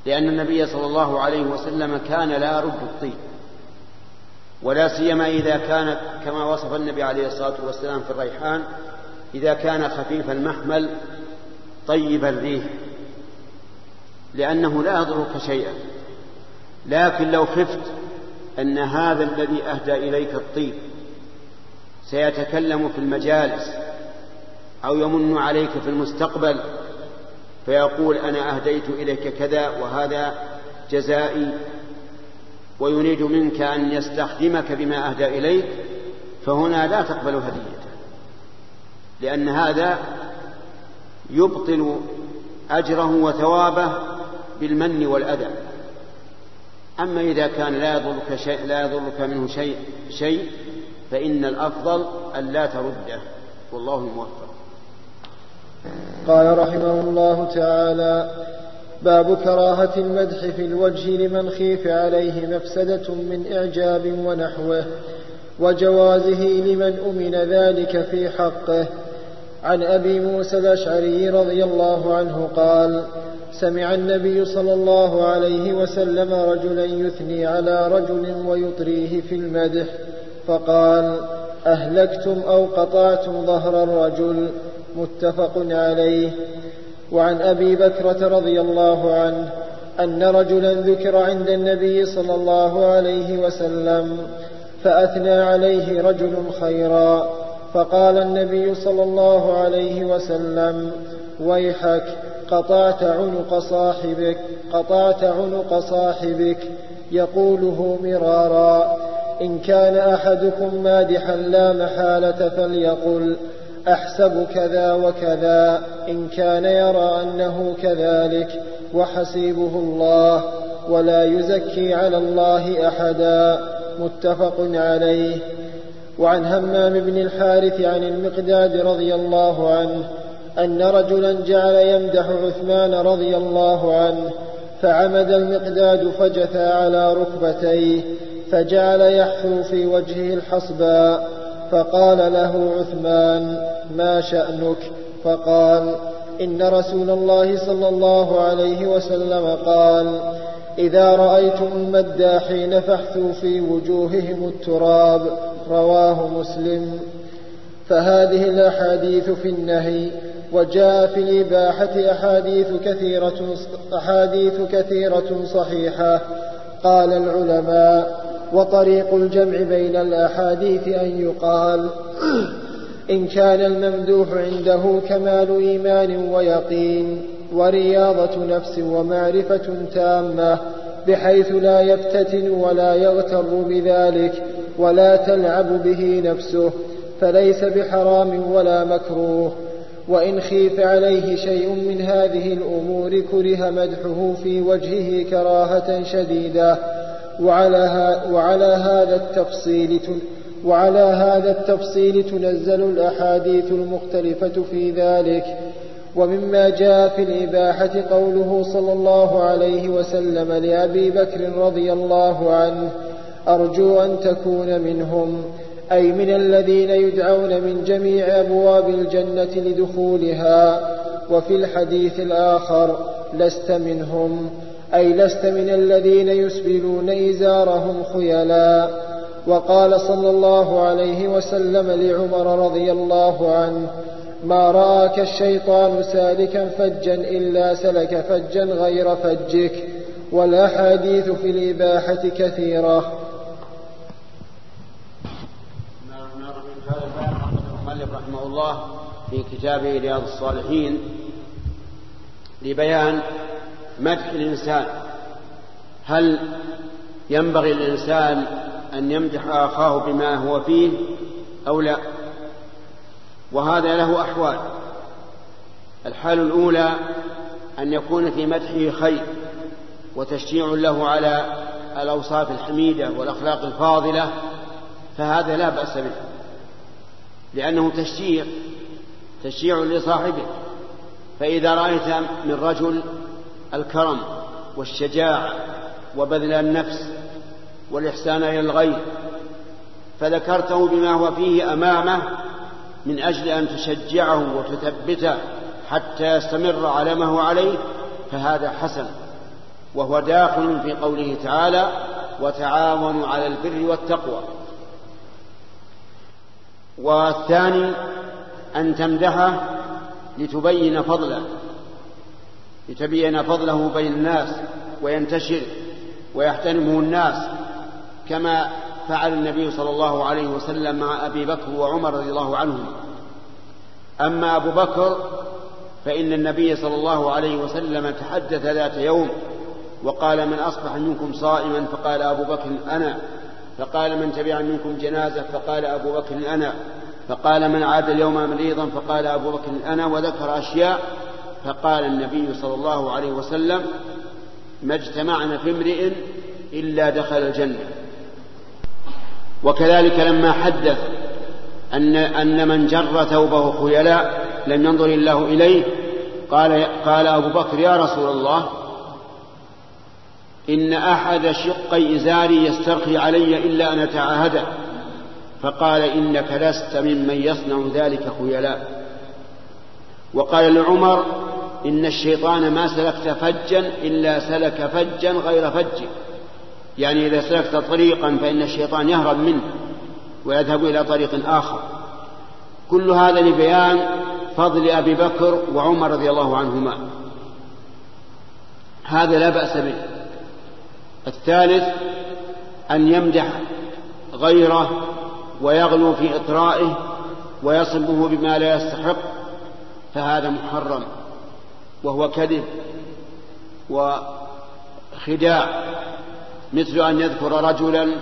لأن النبي صلى الله عليه وسلم كان لا يرد الطيب ولا سيما إذا كان كما وصف النبي عليه الصلاة والسلام في الريحان إذا كان خفيف المحمل طيب الريح لأنه لا يضرك شيئا. لكن لو خفت أن هذا الذي أهدى إليك الطيب سيتكلم في المجالس أو يمن عليك في المستقبل فيقول أنا أهديت إليك كذا وهذا جزائي ويريد منك أن يستخدمك بما أهدى إليك فهنا لا تقبل هديته لأن هذا يبطل أجره وثوابه بالمن والأذى. أما إذا كان لا يضرك شيء لا يضرك منه شيء شيء فإن الأفضل أن لا ترده. والله الموفق قال رحمه الله تعالى باب كراهة المدح في الوجه لمن خيف عليه مفسدة من إعجاب ونحوه وجوازه لمن أمن ذلك في حقه. عن أبي موسى الأشعري رضي الله عنه قال سمع النبي صلى الله عليه وسلم رجلا يثني على رجل ويطريه في المدح فقال أهلكتم أو قطعتم ظهر الرجل؟ متفق عليه. وعن أبي بكرة رضي الله عنه أن رجلا ذكر عند النبي صلى الله عليه وسلم فأثنى عليه رجل خيرا. فقال النبي صلى الله عليه وسلم ويحك قطعت عنق صاحبك قطعت عنق صاحبك. يقوله مرارا إن كان أحدكم مادحا لا محالة فليقل. أحسب كذا وكذا إن كان يرى أنه كذلك وحسيبه الله ولا يزكي على الله أحدا. متفق عليه. وعن همام بن الحارث عن المقداد رضي الله عنه أن رجلا جعل يمدح عثمان رضي الله عنه فعمد المقداد فجثى على ركبتيه فجعل يحثو في وجهه الحصباء. فقال له عثمان ما شأنك؟ فقال إن رسول الله صلى الله عليه وسلم قال إذا رأيتم المداحين فاحثوا في وجوههم التراب رواه مسلم. فهذه الأحاديث في النهي وجاء في الإباحة أحاديث كثيرة أحاديث كثيرة صحيحة قال العلماء وطريق الجمع بين الأحاديث أن يقال <clears throat> إن كان الممدوح عنده كمال إيمان ويقين ورياضة نفس ومعرفة تامة بحيث لا يفتتن ولا يغتر بذلك ولا تلعب به نفسه فليس بحرام ولا مكروه. وإن خيف عليه شيء من هذه الأمور كره مدحه في وجهه كراهة شديدة. وعلى, وعلى هذا التفصيل وعلى هذا التفصيل تنزل الأحاديث المختلفة في ذلك. ومما جاء في الإباحة قوله صلى الله عليه وسلم لأبي بكر رضي الله عنه أرجو أن تكون منهم أي من الذين يدعون من جميع أبواب الجنة لدخولها. وفي الحديث الآخر لست منهم. أي لست من الذين يسبلون إزارهم خيلا وقال صلى الله عليه وسلم لعمر رضي الله عنه ما رآك الشيطان سالكا فجا إلا سلك فجا غير فجك. والأحاديث في الإباحة كثيرة. رحمه الله في كتابه رياض الصالحين لبيان مدح الإنسان. هل ينبغي للإنسان أن يمدح أخاه بما هو فيه أو لا؟ وهذا له أحوال. الحال الأولى أن يكون في مدحه خير وتشجيع له على الأوصاف الحميدة والأخلاق الفاضلة فهذا لا بأس به. لأنه تشجيع تشجيع لصاحبه. فإذا رأيت من رجل الكرم والشجاعة وبذل النفس والإحسان إلى الغير فذكرته بما هو فيه أمامه من أجل أن تشجعه وتثبته حتى يستمر على ما هو عليه فهذا حسن. وهو داخل في قوله تعالى وتعاونوا على البر والتقوى والثاني أن تمدحه لتبين فضله لتبين فضله بين الناس وينتشر ويحترمه الناس كما فعل النبي صلى الله عليه وسلم مع أبي بكر وعمر رضي الله عنهم. أما أبو بكر فإن النبي صلى الله عليه وسلم تحدث ذات يوم وقال من أصبح منكم صائما فقال أبو بكر أنا فقال من تبع منكم جنازة فقال أبو بكر أنا فقال من عاد اليوم مريضا فقال أبو بكر أنا وذكر أشياء فقال النبي صلى الله عليه وسلم ما اجتمعنا في امرئ إلا دخل الجنة. وكذلك لما حدث أن أن من جر ثوبه خيلاء لم ينظر الله إليه قال قال أبو بكر يا رسول الله إن أحد شقي إزاري يسترخي علي إلا أن أتعاهده فقال إنك لست ممن يصنع ذلك خيلاء. وقال لعمر إن الشيطان ما سلكت فجا إلا سلك فجا غير فج. يعني إذا سلكت طريقا فإن الشيطان يهرب منه ويذهب إلى طريق آخر. كل هذا لبيان فضل أبي بكر وعمر رضي الله عنهما. هذا لا بأس به. الثالث أن يمدح غيره ويغلو في إطرائه ويصبه بما لا يستحق. فهذا محرم وهو كذب وخداع مثل أن يذكر رجلا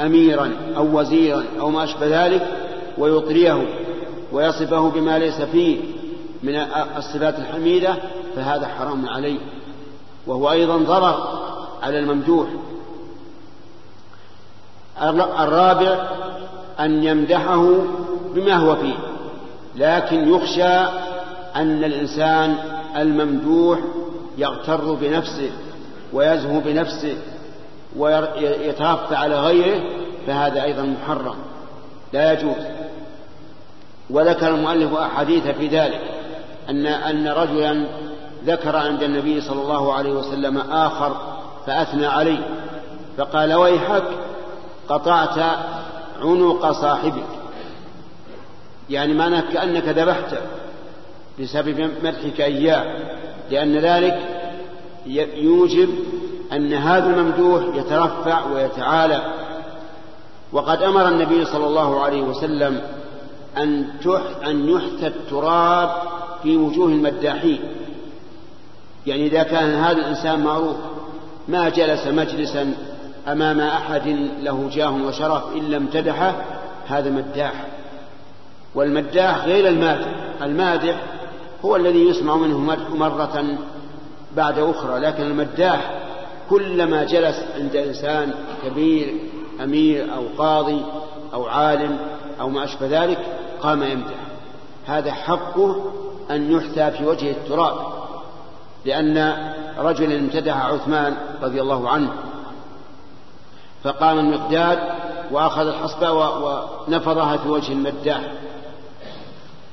أميرا أو وزيرا أو ما أشبه ذلك ويطريه ويصفه بما ليس فيه من الصفات الحميدة فهذا حرام عليه. وهو أيضا ضرر على الممدوح. الرابع أن يمدحه بما هو فيه لكن يخشى أن الإنسان الممدوح يغتر بنفسه ويزهو بنفسه ويترفع على غيره فهذا أيضا محرم. لا يجوز. وذكر المؤلف أحاديث في ذلك أن أن رجلا ذكر عند النبي صلى الله عليه وسلم آخر فأثنى عليه فقال ويحك قطعت عنق صاحبك. يعني معناه كأنك ذبحته. بسبب مدحك إياه لأن ذلك يوجب أن هذا الممدوح يترفع ويتعالى. وقد أمر النبي صلى الله عليه وسلم أن أن يحثى التراب في وجوه المداحين. يعني إذا كان هذا الإنسان معروف ما جلس مجلسا أمام أحد له جاه وشرف إلا امتدحه هذا مداح. والمداح غير المادح المادح هو الذي يسمع منه مرة بعد أخرى لكن المداح كلما جلس عند إنسان كبير أمير أو قاضي أو عالم أو ما أشبه ذلك قام يمدح. هذا حقه أن يحثى في وجه التراب لأن رجلا امتدح عثمان رضي الله عنه فقام المقداد وأخذ الحصبة ونفضها في وجه المداح.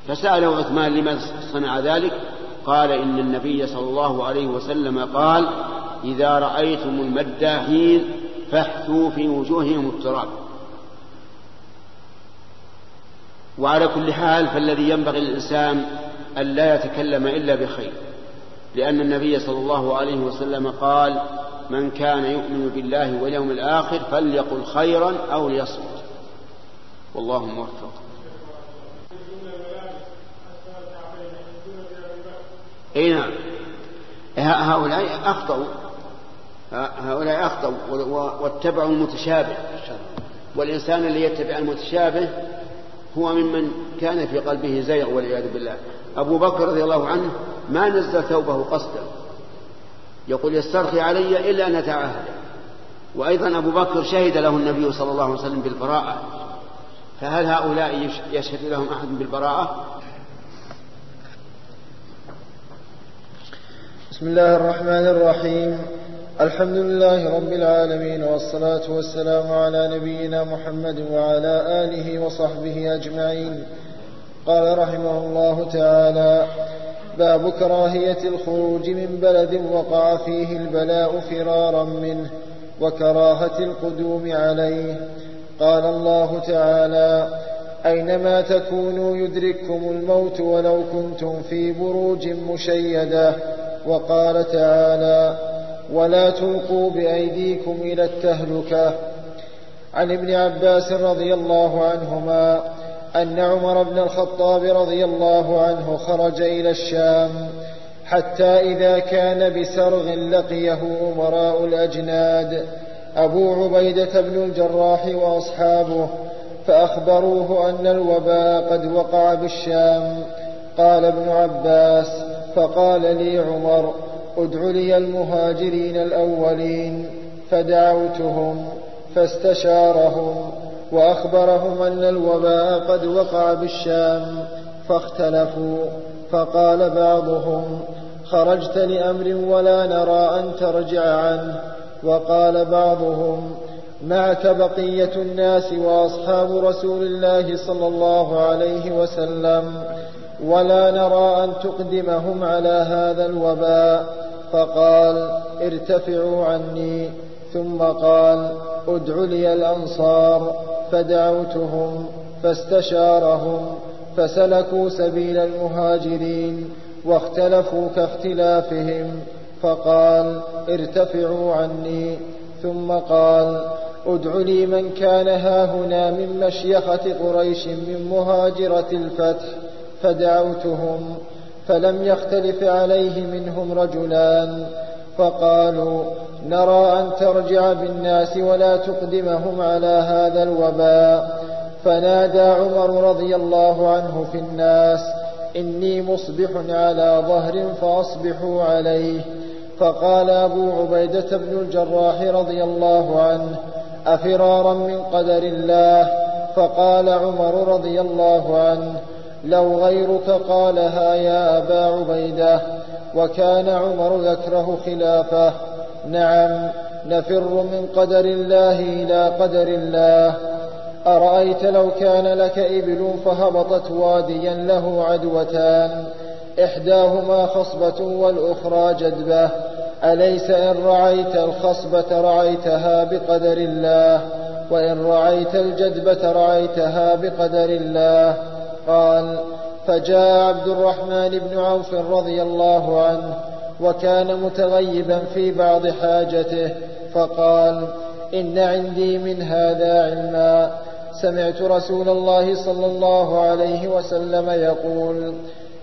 فسأله عثمان لماذا صنع ذلك قال إن النبي صلى الله عليه وسلم قال إذا رأيتم المداحين فاحثوا في وجوههم التراب. وعلى كل حال فالذي ينبغي للإنسان أن لا يتكلم إلا بخير لأن النبي صلى الله عليه وسلم قال من كان يؤمن بالله واليوم الآخر فليقل خيرا أو ليصمت. والله موفق. إي نعم. هؤلاء أخطأوا. هؤلاء أخطأوا واتبعوا المتشابه. والإنسان اللي يتبع المتشابه هو ممن كان في قلبه زيغ والعياذ بالله. أبو بكر رضي الله عنه ما نزل ثوبه قصدا. يقول يسترخي علي إلا أن اتعهد وأيضا أبو بكر شهد له النبي صلى الله عليه وسلم بالبراءة. فهل هؤلاء يشهد لهم أحد بالبراءة؟ بسم الله الرحمن الرحيم. الحمد لله رب العالمين والصلاة والسلام على نبينا محمد وعلى آله وصحبه أجمعين. قال رحمه الله تعالى باب كراهية الخروج من بلد وقع فيه البلاء فرارا منه وكراهة القدوم عليه. قال الله تعالى أينما تكونوا يدرككم الموت ولو كنتم في بروج مشيدة وقال تعالى ولا تلقوا بأيديكم إلى التهلكة. عن ابن عباس رضي الله عنهما أن عمر بن الخطاب رضي الله عنه خرج إلى الشام حتى إذا كان بسرغ لقيه أمراء الأجناد. أبو عبيدة بن الجراح وأصحابه فأخبروه أن الوباء قد وقع بالشام. قال ابن عباس فقال لي عمر ادع لي المهاجرين الأولين. فدعوتهم فاستشارهم وأخبرهم أن الوباء قد وقع بالشام فاختلفوا. فقال بعضهم خرجت لأمر ولا نرى أن ترجع عنه. وقال بعضهم معك بقية الناس وأصحاب رسول الله صلى الله عليه وسلم. ولا نرى أن تقدمهم على هذا الوباء. فقال ارتفعوا عني. ثم قال ادع لي الأنصار. فدعوتهم فاستشارهم فسلكوا سبيل المهاجرين واختلفوا كاختلافهم. فقال ارتفعوا عني. ثم قال ادع لي من كان هاهنا من مشيخة قريش من مهاجرة الفتح. فدعوتهم فلم يختلف عليه منهم رجلان فقالوا نرى أن ترجع بالناس ولا تقدمهم على هذا الوباء. فنادى عمر رضي الله عنه في الناس إني مصبح على ظهر فأصبحوا عليه. فقال أبو عبيدة بن الجراح رضي الله عنه أفرارا من قدر الله؟ فقال عمر رضي الله عنه لو غيرك قالها يا أبا عبيدة وكان عمر يكره خلافه. نعم نفر من قدر الله إلى قدر الله. أرأيت لو كان لك إبل فهبطت واديا له عدوتان. إحداهما خصبة والأخرى جدبة. أليس إن رعيت الخصبة رعيتها بقدر الله؟ وإن رعيت الجدبة رعيتها بقدر الله؟ قال فجاء عبد الرحمن بن عوف رضي الله عنه وكان متغيبا في بعض حاجته فقال إن عندي من هذا علما. سمعت رسول الله صلى الله عليه وسلم يقول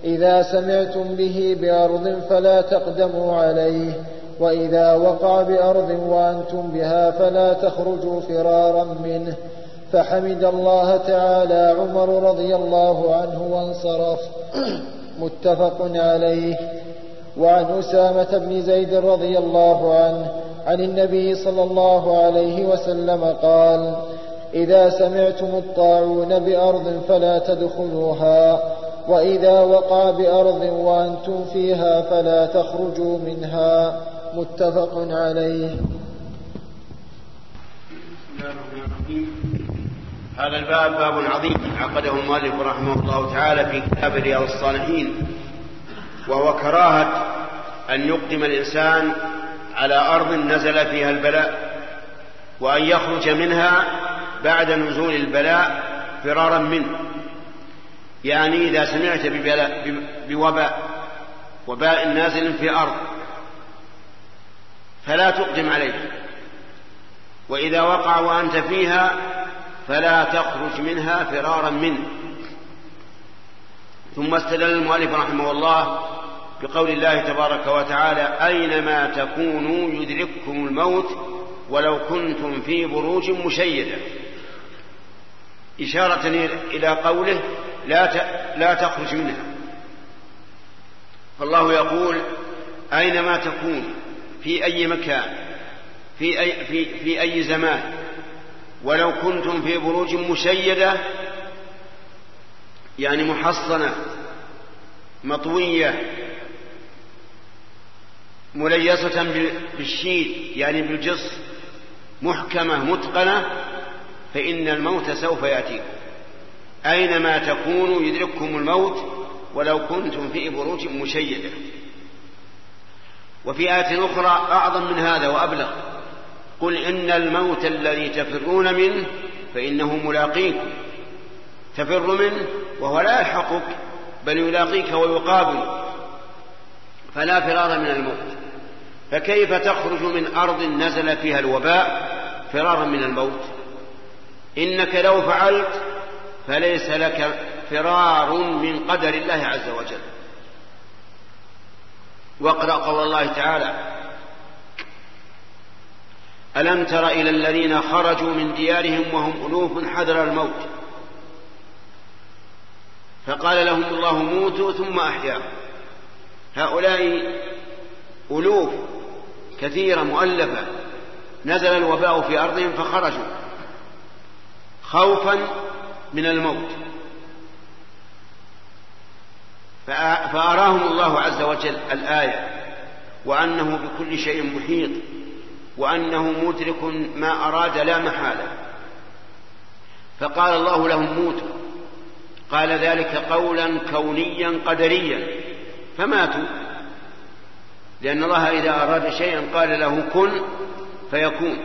إذا سمعتم به بأرض فلا تقدموا عليه وإذا وقع بأرض وأنتم بها فلا تخرجوا فرارا منه. فحمد الله تعالى عمر رضي الله عنه وانصرف. متفق عليه. وعن أسامة بن زيد رضي الله عنه عن النبي صلى الله عليه وسلم قال إذا سمعتم الطاعون بأرض فلا تدخلوها وإذا وقع بأرض وأنتم فيها فلا تخرجوا منها. متفق عليه. هذا الباب باب عظيم عقده المؤلف رحمه الله تعالى في كتاب رياض الصالحين وهو كراهة أن يقدم الإنسان على أرض نزل فيها البلاء وأن يخرج منها بعد نزول البلاء فرارا منه. يعني إذا سمعت ببلاء بوباء وباء نازل في أرض فلا تقدم عليه. وإذا وقع وأنت فيها فلا تخرج منها فرارا منه. ثم استدل المؤلف رحمه الله بقول الله تبارك وتعالى أينما تكونوا يدرككم الموت ولو كنتم في بروج مشيدة. إشارة إلى قوله لا لا تخرج منها. فالله يقول أينما تكون في أي مكان في أي, في, في أي زمان ولو كنتم في بروج مشيدة يعني محصنة مطوية مليصة بالشيد يعني بالجص محكمة متقنة فإن الموت سوف يأتيكم أينما تكونوا يدرككم الموت ولو كنتم في بروج مشيدة. وفي آية أخرى أعظم من هذا وأبلغ. قل إن الموت الذي تفرون منه فإنه ملاقيكم. تفر منه وهو لا يلحقك بل يلاقيك ويقابل فلا فرار من الموت. فكيف تخرج من أرض نزل فيها الوباء؟ فرارا من الموت. إنك لو فعلت فليس لك فرار من قدر الله عز وجل. واقرأ قول الله تعالى ألم تر إلى الذين خرجوا من ديارهم وهم ألوف حذر الموت؟ فقال لهم الله موتوا ثم أحياهم هؤلاء ألوف كثيرة مؤلفة. نزل الوباء في أرضهم فخرجوا خوفا من الموت. فأراهم الله عز وجل الآية وأنه بكل شيء محيط. وأنه مدرك ما أراد لا محالة. فقال الله لهم موتوا قال ذلك قولا كونيا قدريا. فماتوا. لأن الله إذا أراد شيئا قال له كن فيكون.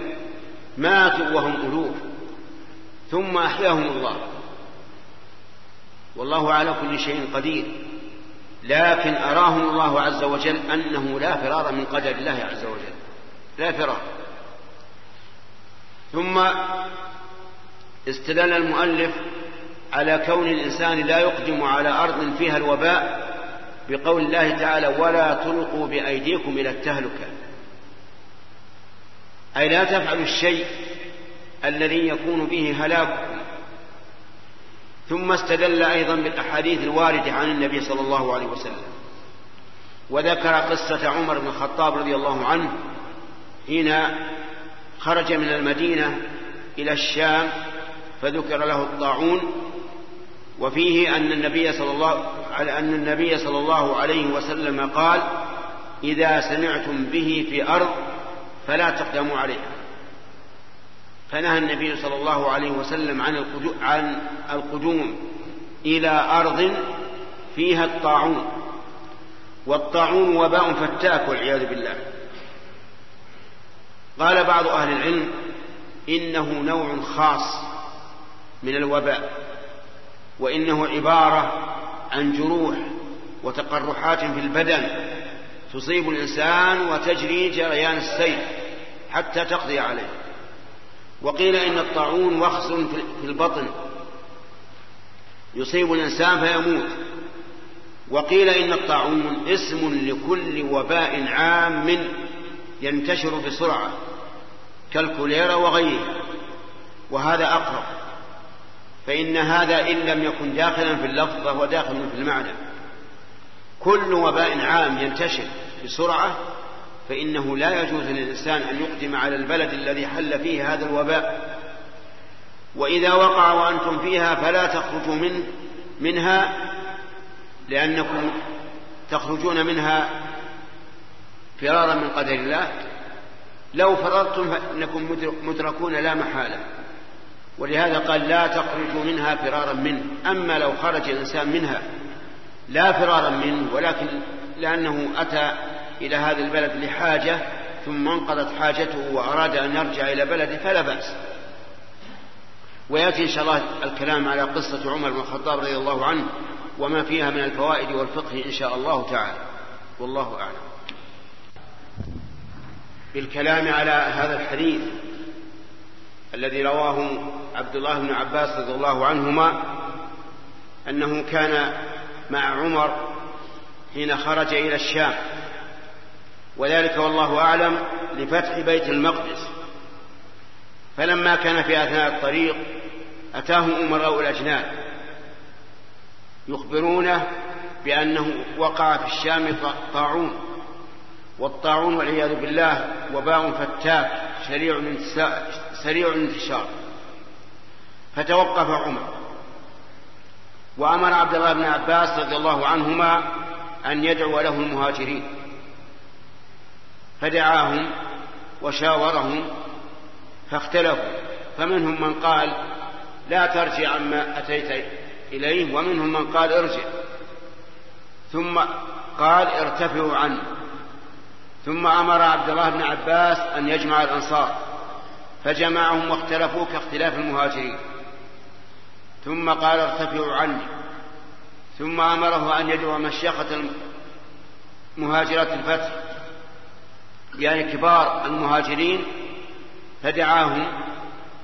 ماتوا وهم ألوف. ثم أحياهم الله. والله على كل شيء قدير. لكن أراهم الله عز وجل أنه لا فرار من قدر الله عز وجل. لا فرار ثم استدل المؤلف على كون الإنسان لا يقدم على أرض فيها الوباء بقول الله تعالى ولا تلقوا بأيديكم إلى التهلكة. أي لا تفعلوا الشيء الذي يكون به هلاككم. ثم استدل أيضا بالأحاديث الواردة عن النبي صلى الله عليه وسلم. وذكر قصة عمر بن الخطاب رضي الله عنه حين خرج من المدينة إلى الشام فذكر له الطاعون وفيه أن النبي صلى الله أن النبي صلى الله عليه وسلم قال إذا سمعتم به في أرض فلا تقدموا عليها. فنهى النبي صلى الله عليه وسلم عن عن القدوم إلى أرض فيها الطاعون والطاعون وباء فتاك والعياذ بالله. قال بعض أهل العلم إنه نوع خاص من الوباء وإنه عبارة عن جروح وتقرحات في البدن تصيب الإنسان وتجري جريان السيل حتى تقضي عليه. وقيل إن الطاعون وخز في البطن يصيب الإنسان فيموت. وقيل إن الطاعون اسم لكل وباء عام ينتشر بسرعة كالكوليرا وغيرها وهذا أقرب. فإن هذا إن لم يكن داخلا في اللفظ فهو داخل في المعنى. كل وباء عام ينتشر بسرعة فإنه لا يجوز للإنسان أن يقدم على البلد الذي حل فيه هذا الوباء. وإذا وقع وأنتم فيها فلا تخرجوا من منها لأنكم تخرجون منها فرارا من قدر الله لو فررتم فإنكم مدركون لا محالة. ولهذا قال لا تخرجوا منها فرارا منه. أما لو خرج الإنسان منها لا فرارا منه ولكن لأنه أتى إلى هذا البلد لحاجة ثم انقضت حاجته وأراد أن يرجع إلى بلده فلا بأس. ويأتي إن شاء الله الكلام على قصة عمر بن الخطاب رضي الله عنه وما فيها من الفوائد والفقه إن شاء الله تعالى. والله أعلم. بالكلام على هذا الحديث الذي رواه عبد الله بن عباس رضي الله عنهما أنه كان مع عمر حين خرج إلى الشام. وذلك والله أعلم لفتح بيت المقدس. فلما كان في أثناء الطريق أتاهم أمراء الأجناد يخبرونه بأنه وقع في الشام طاعون. والطاعون والعياذ بالله وباء فتاك سريع سريع الانتشار. فتوقف عمر. وأمر عبد الله بن عباس رضي الله عنهما أن يدعو له المهاجرين. فدعاهم وشاورهم فاختلفوا. فمنهم من قال لا ترجع عما أتيت إليه. ومنهم من قال ارجع. ثم قال ارتفعوا عنه. ثم أمر عبد الله بن عباس أن يجمع الأنصار فجمعهم واختلفوا كاختلاف المهاجرين. ثم قال ارتفعوا عني. ثم أمره أن يدعو مشيخة مهاجرات الفتح يعني كبار المهاجرين فدعاهم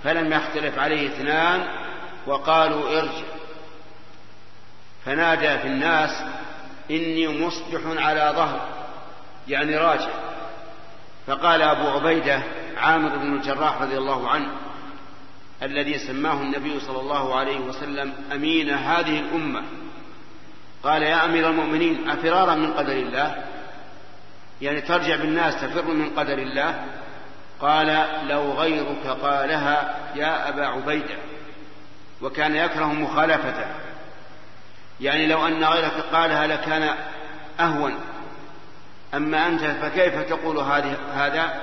فلم يختلف عليه اثنان وقالوا ارجع. فنادى في الناس إني مصبح على ظهر يعني راجع. فقال أبو عبيدة عامر بن الجراح رضي الله عنه الذي سماه النبي صلى الله عليه وسلم أمين هذه الأمة. قال يا أمير المؤمنين أفرارا من قدر الله؟ يعني ترجع بالناس تفر من قدر الله؟ قال لو غيرك قالها يا أبا عبيدة وكان يكره مخالفته. يعني لو أن غيرك قالها لكان أهون. أما أنت فكيف تقول هذا؟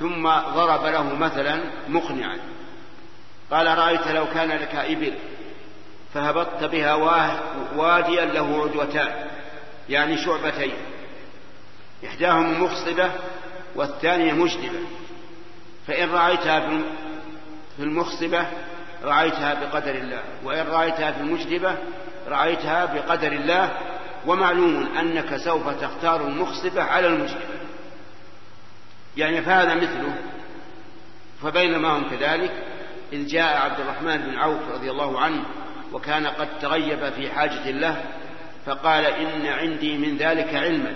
ثم ضرب له مثلا مقنعا. قال رأيت لو كان لك إبل فهبطت بها واديا له عدوتان يعني شعبتين. إحداهما مخصبة والثانية مجدبة. فإن رأيتها في المخصبة رأيتها بقدر الله وإن رأيتها في المجدبة رأيتها بقدر الله ومعلوم أنك سوف تختار المخصبة على المجدبة يعني فهذا مثله. فبينما هم كذلك إذ جاء عبد الرحمن بن عوف رضي الله عنه وكان قد تغيب في حاجة له فقال إن عندي من ذلك علما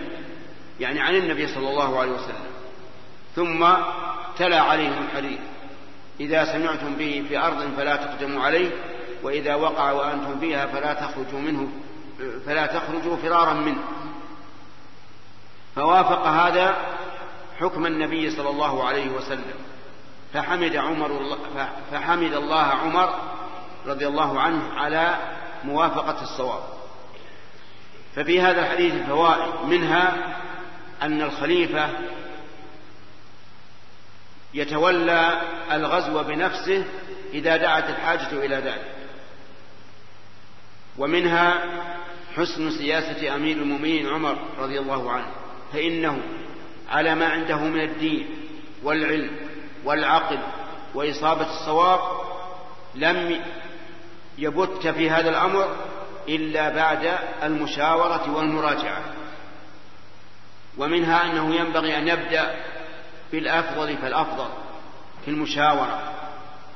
يعني عن النبي صلى الله عليه وسلم. ثم تلا عليهم الحديث إذا سمعتم به في أرض فلا تقدموا عليه وإذا وقع وأنتم فيها فلا تخرجوا منه. فلا تخرجوا فرارا منه. فوافق هذا حكم النبي صلى الله عليه وسلم. فحمد عمر فحمد الله عمر رضي الله عنه على موافقة الصواب. ففي هذا الحديث فوائد. منها أن الخليفة يتولى الغزو بنفسه إذا دعت الحاجة إلى ذلك. ومنها حسن سياسة أمير المؤمنين عمر رضي الله عنه. فإنه على ما عنده من الدين والعلم والعقل وإصابة الصواب لم يبت في هذا الأمر إلا بعد المشاورة والمراجعة. ومنها أنه ينبغي أن يبدأ بالأفضل فالأفضل في المشاورة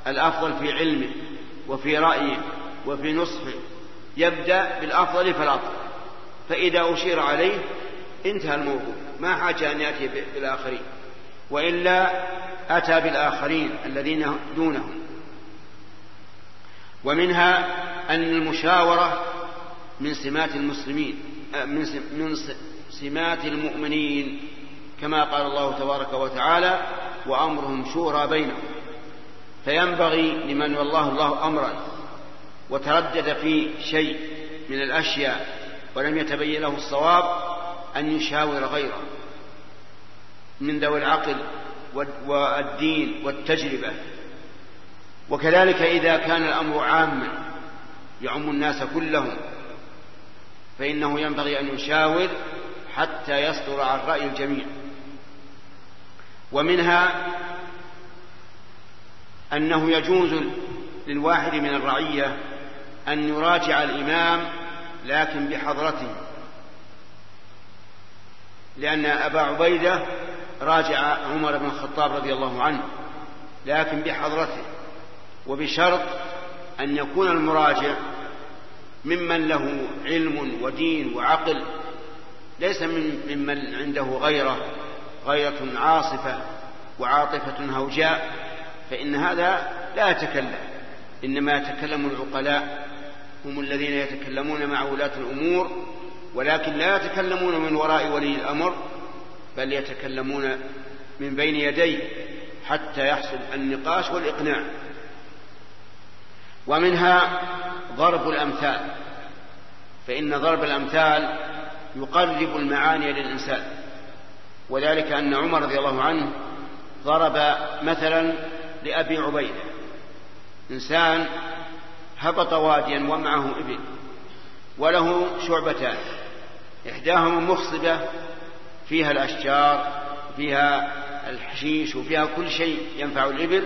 الأفضل في علمه وفي رأيه وفي نصحه يبدأ بالأفضل فالأفضل. فإذا أشير عليه انتهى الموضوع. ما حاجة أن يأتي بالآخرين. وإلا أتى بالآخرين الذين دونهم ومنها أن المشاورة من سمات المسلمين من سمات المؤمنين كما قال الله تبارك وتعالى وأمرهم شورى بينهم. فينبغي لمن والله الله أمرا وتردد في شيء من الأشياء ولم يتبين له الصواب أن يشاور غيره من ذوي العقل والدين والتجربة. وكذلك إذا كان الأمر عاما يعم الناس كلهم فإنه ينبغي أن يشاور حتى يصدر عن رأي الجميع. ومنها أنه يجوز للواحد من الرعية أن يراجع الإمام لكن بحضرته. لأن أبا عبيدة راجع عمر بن الخطاب رضي الله عنه لكن بحضرته. وبشرط أن يكون المراجع ممن له علم ودين وعقل ليس من ممن عنده غيرة غيرة عاصفة وعاطفة هوجاء فإن هذا لا يتكلم. إنما يتكلم العقلاء. هم الذين يتكلمون مع ولاة الأمور ولكن لا يتكلمون من وراء ولي الأمر بل يتكلمون من بين يديه حتى يحصل النقاش والإقناع. ومنها ضرب الأمثال فإن ضرب الأمثال يقرب المعاني للإنسان. وذلك أن عمر رضي الله عنه ضرب مثلا لأبي عبيدة إنسان هبط واديا ومعه إبل وله شعبتان إحداهما مخصبة فيها الأشجار فيها الحشيش وفيها كل شيء ينفع الإبل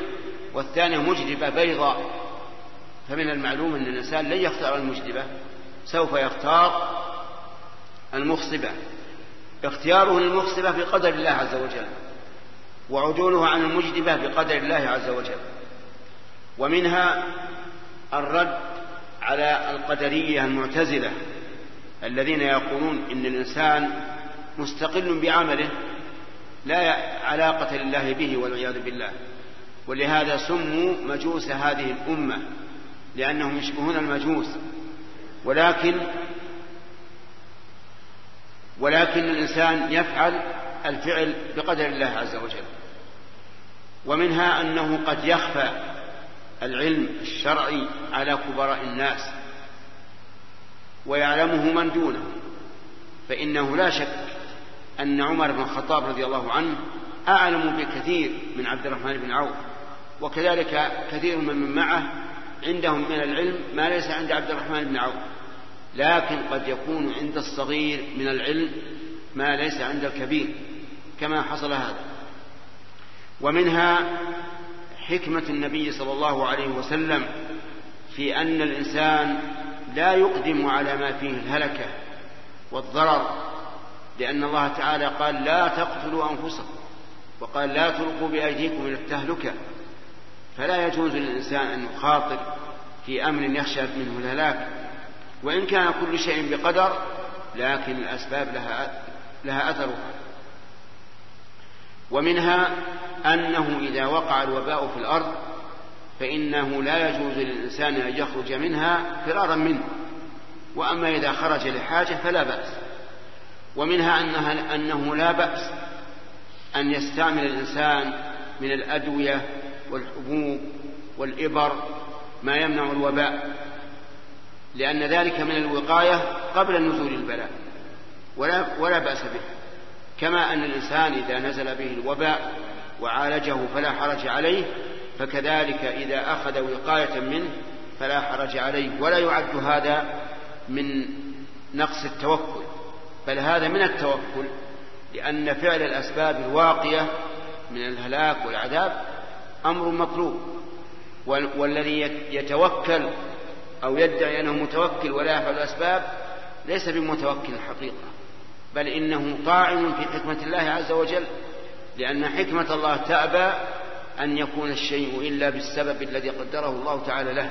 والثانية مجدبة بيضاء. فمن المعلوم أن الإنسان لن يختار المجدبة سوف يختار المخصبة اختياره للمخصبة بقدر الله عز وجل وعدوله عن المجدبة بقدر الله عز وجل. ومنها الرد على القدرية المعتزلة الذين يقولون إن الإنسان مستقل بعمله لا علاقة لله به والعياذ بالله ولهذا سموا مجوس هذه الأمة لأنهم يشبهون المجوس ولكن ولكن الإنسان يفعل الفعل بقدر الله عز وجل ومنها أنه قد يخفى العلم الشرعي على كبراء الناس ويعلمه من دونه فإنه لا شك أن عمر بن الخطاب رضي الله عنه أعلم بكثير من عبد الرحمن بن عوف وكذلك كثير من معه عندهم من العلم ما ليس عند عبد الرحمن بن عوف لكن قد يكون عند الصغير من العلم ما ليس عند الكبير كما حصل هذا. ومنها حكمة النبي صلى الله عليه وسلم في أن الإنسان لا يقدم على ما فيه الهلكة والضرر لأن الله تعالى قال لا تقتلوا أنفسكم وقال لا تلقوا بأيديكم إلى التهلكة. فلا يجوز للإنسان أن يخاطر في أمر يخشى منه الهلاك وإن كان كل شيء بقدر لكن الأسباب لها لها أثرها. ومنها أنه إذا وقع الوباء في الأرض فإنه لا يجوز للإنسان أن يخرج منها فرارا منه. وأما إذا خرج لحاجة فلا بأس. ومنها أنها أنه لا بأس أن يستعمل الإنسان من الأدوية والحبوب والإبر ما يمنع الوباء لأن ذلك من الوقاية قبل نزول البلاء. ولا, ولا بأس به. كما أن الإنسان إذا نزل به الوباء وعالجه فلا حرج عليه فكذلك إذا أخذ وقاية منه فلا حرج عليه. ولا يعد هذا من نقص التوكل بل هذا من التوكل لأن فعل الأسباب الواقية من الهلاك والعذاب أمر مطلوب. والذي يتوكل أو يدعي أنه متوكل ولا يفعل الأسباب ليس بمتوكل حقيقة بل إنه طاعن في حكمة الله عز وجل. لأن حكمة الله تأبى أن يكون الشيء إلا بالسبب الذي قدره الله تعالى له.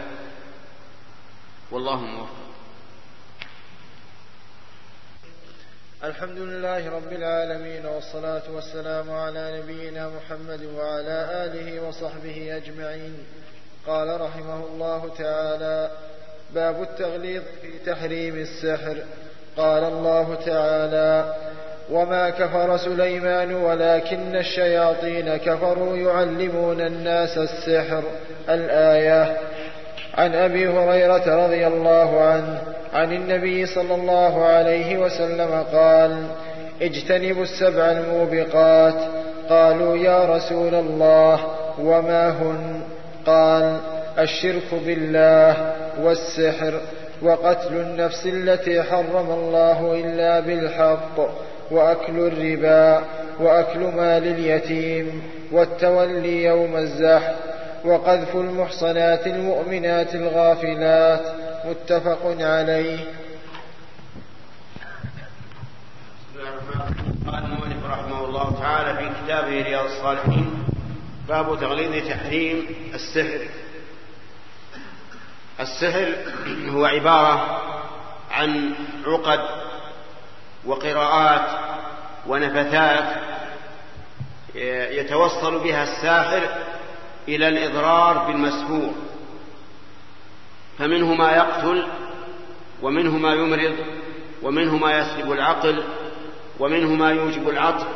والله موفق. الحمد لله رب العالمين والصلاة والسلام على نبينا محمد وعلى آله وصحبه أجمعين. قال رحمه الله تعالى باب التغليظ في تحريم السحر. قال الله تعالى وما كفر سليمان ولكن الشياطين كفروا يعلمون الناس السحر الايه عن ابي هريره رضي الله عنه عن النبي صلى الله عليه وسلم قال اجتنبوا السبع الموبقات قالوا يا رسول الله وما هن؟ قال الشرك بالله والسحر وقتل النفس التي حرم الله الا بالحق وأكل الربا وأكل مال اليتيم والتولي يوم الزحف وقذف المحصنات المؤمنات الغافلات متفق عليه. قال المؤلف رحمه الله تعالى في كتابه رياض الصالحين. باب تغليظ تحريم السحر. السحر هو عبارة عن عقد وقراءات ونفثات يتوصل بها الساحر إلى الإضرار بالمسحور فمنه ما يقتل ومنه ما يمرض ومنه ما يسلب العقل ومنه ما يوجب العطف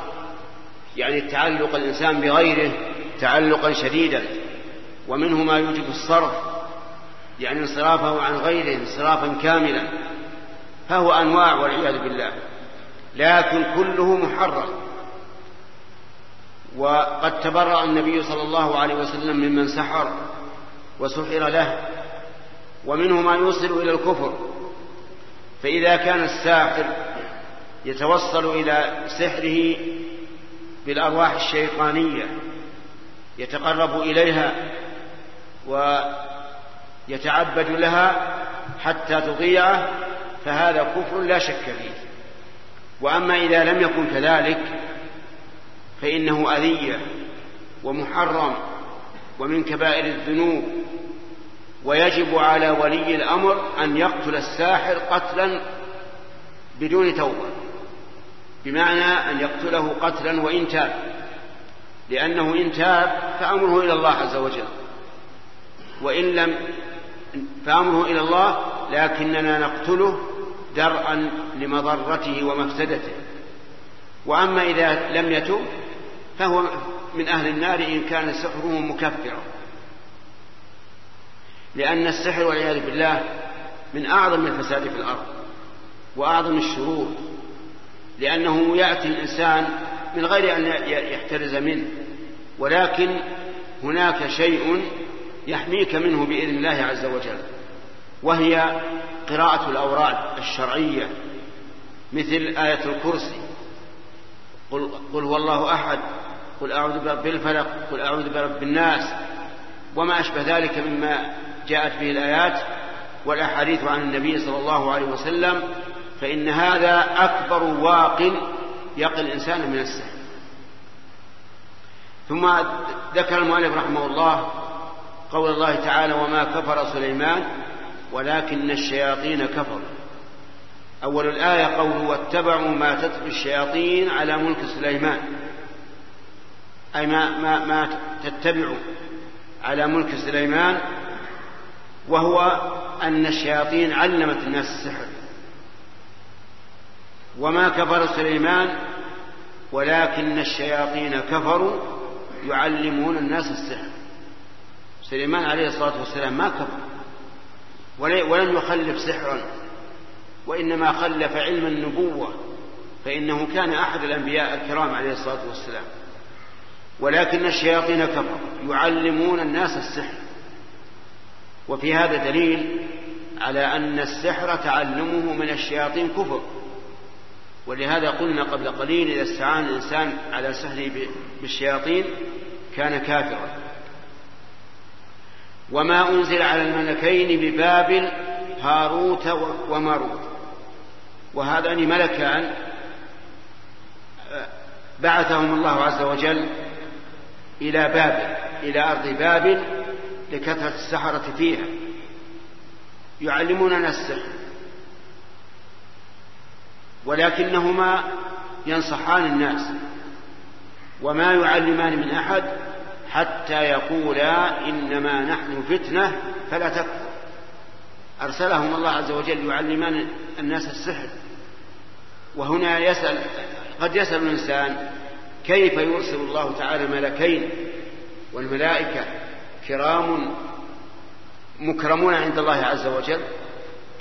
يعني تعلق الإنسان بغيره تعلقا شديدا ومنه ما يوجب الصرف يعني انصرافه عن غيره انصرافا كاملا فهو أنواع والعياذ بالله. لكن كله محرم. وقد تبرأ النبي صلى الله عليه وسلم ممن سحر وسحر له ومنه ما يوصل إلى الكفر. فإذا كان الساحر يتوصل إلى سحره بالأرواح الشيطانية يتقرب إليها ويتعبد لها حتى تضيعه فهذا كفر لا شك فيه. وأما إذا لم يكن كذلك فإنه أذية ومحرم ومن كبائر الذنوب ويجب على ولي الأمر أن يقتل الساحر قتلا بدون توبة بمعنى أن يقتله قتلا وإن تاب لأنه إن تاب فأمره إلى الله عز وجل. وإن لم فأمره إلى الله لكننا نقتله درءا لمضرته ومفسدته. وأما إذا لم يتب فهو من أهل النار إن كان سحره مكفرا. لأن السحر والعياذ بالله من أعظم الفساد في الأرض وأعظم الشرور لأنه يأتي الإنسان من غير أن يحترز منه. ولكن هناك شيء يحميك منه بإذن الله عز وجل وهي قراءة الأوراد الشرعية مثل آية الكرسي. قل, قل هو الله أحد قل أعوذ برب الفلق قل أعوذ برب الناس. وما أشبه ذلك مما جاءت به الآيات والأحاديث عن النبي صلى الله عليه وسلم فإن هذا أكبر واق يقي الإنسان من السحر ثم ذكر المؤلف رحمه الله قول الله تعالى وما كفر سليمان ولكن الشياطين كفروا. أول الآية قوله واتبعوا ما تتلو الشياطين على ملك سليمان. أي ما, ما, ما تتبعوا على ملك سليمان وهو أن الشياطين علمت الناس السحر. وما كفر سليمان ولكن الشياطين كفروا يعلمون الناس السحر. سليمان عليه الصلاة والسلام ما كفر. ولم يخلف سحرا. وإنما خلف علم النبوة فإنه كان أحد الأنبياء الكرام عليه الصلاة والسلام. ولكن الشياطين كفروا يعلمون الناس السحر. وفي هذا دليل على أن السحر تعلمه من الشياطين كفر. ولهذا قلنا قبل قليل إذا استعان الإنسان على سحره بالشياطين كان كافرا. وما أنزل على الملكين ببابل هاروت وماروت. وهذان ملكان بعثهم الله عز وجل إلى بابل إلى أرض بابل لكثرة السحرة فيها. يعلموننا السحر ولكنهما ينصحان الناس. وما يعلمان من أحد حتى يقولا إنما نحن فتنة فلا تكفر. أرسلهم الله عز وجل يعلمان الناس السحر. وهنا يسأل قد يسأل الإنسان كيف يرسل الله تعالى ملكين والملائكة كرام مكرمون عند الله عز وجل؟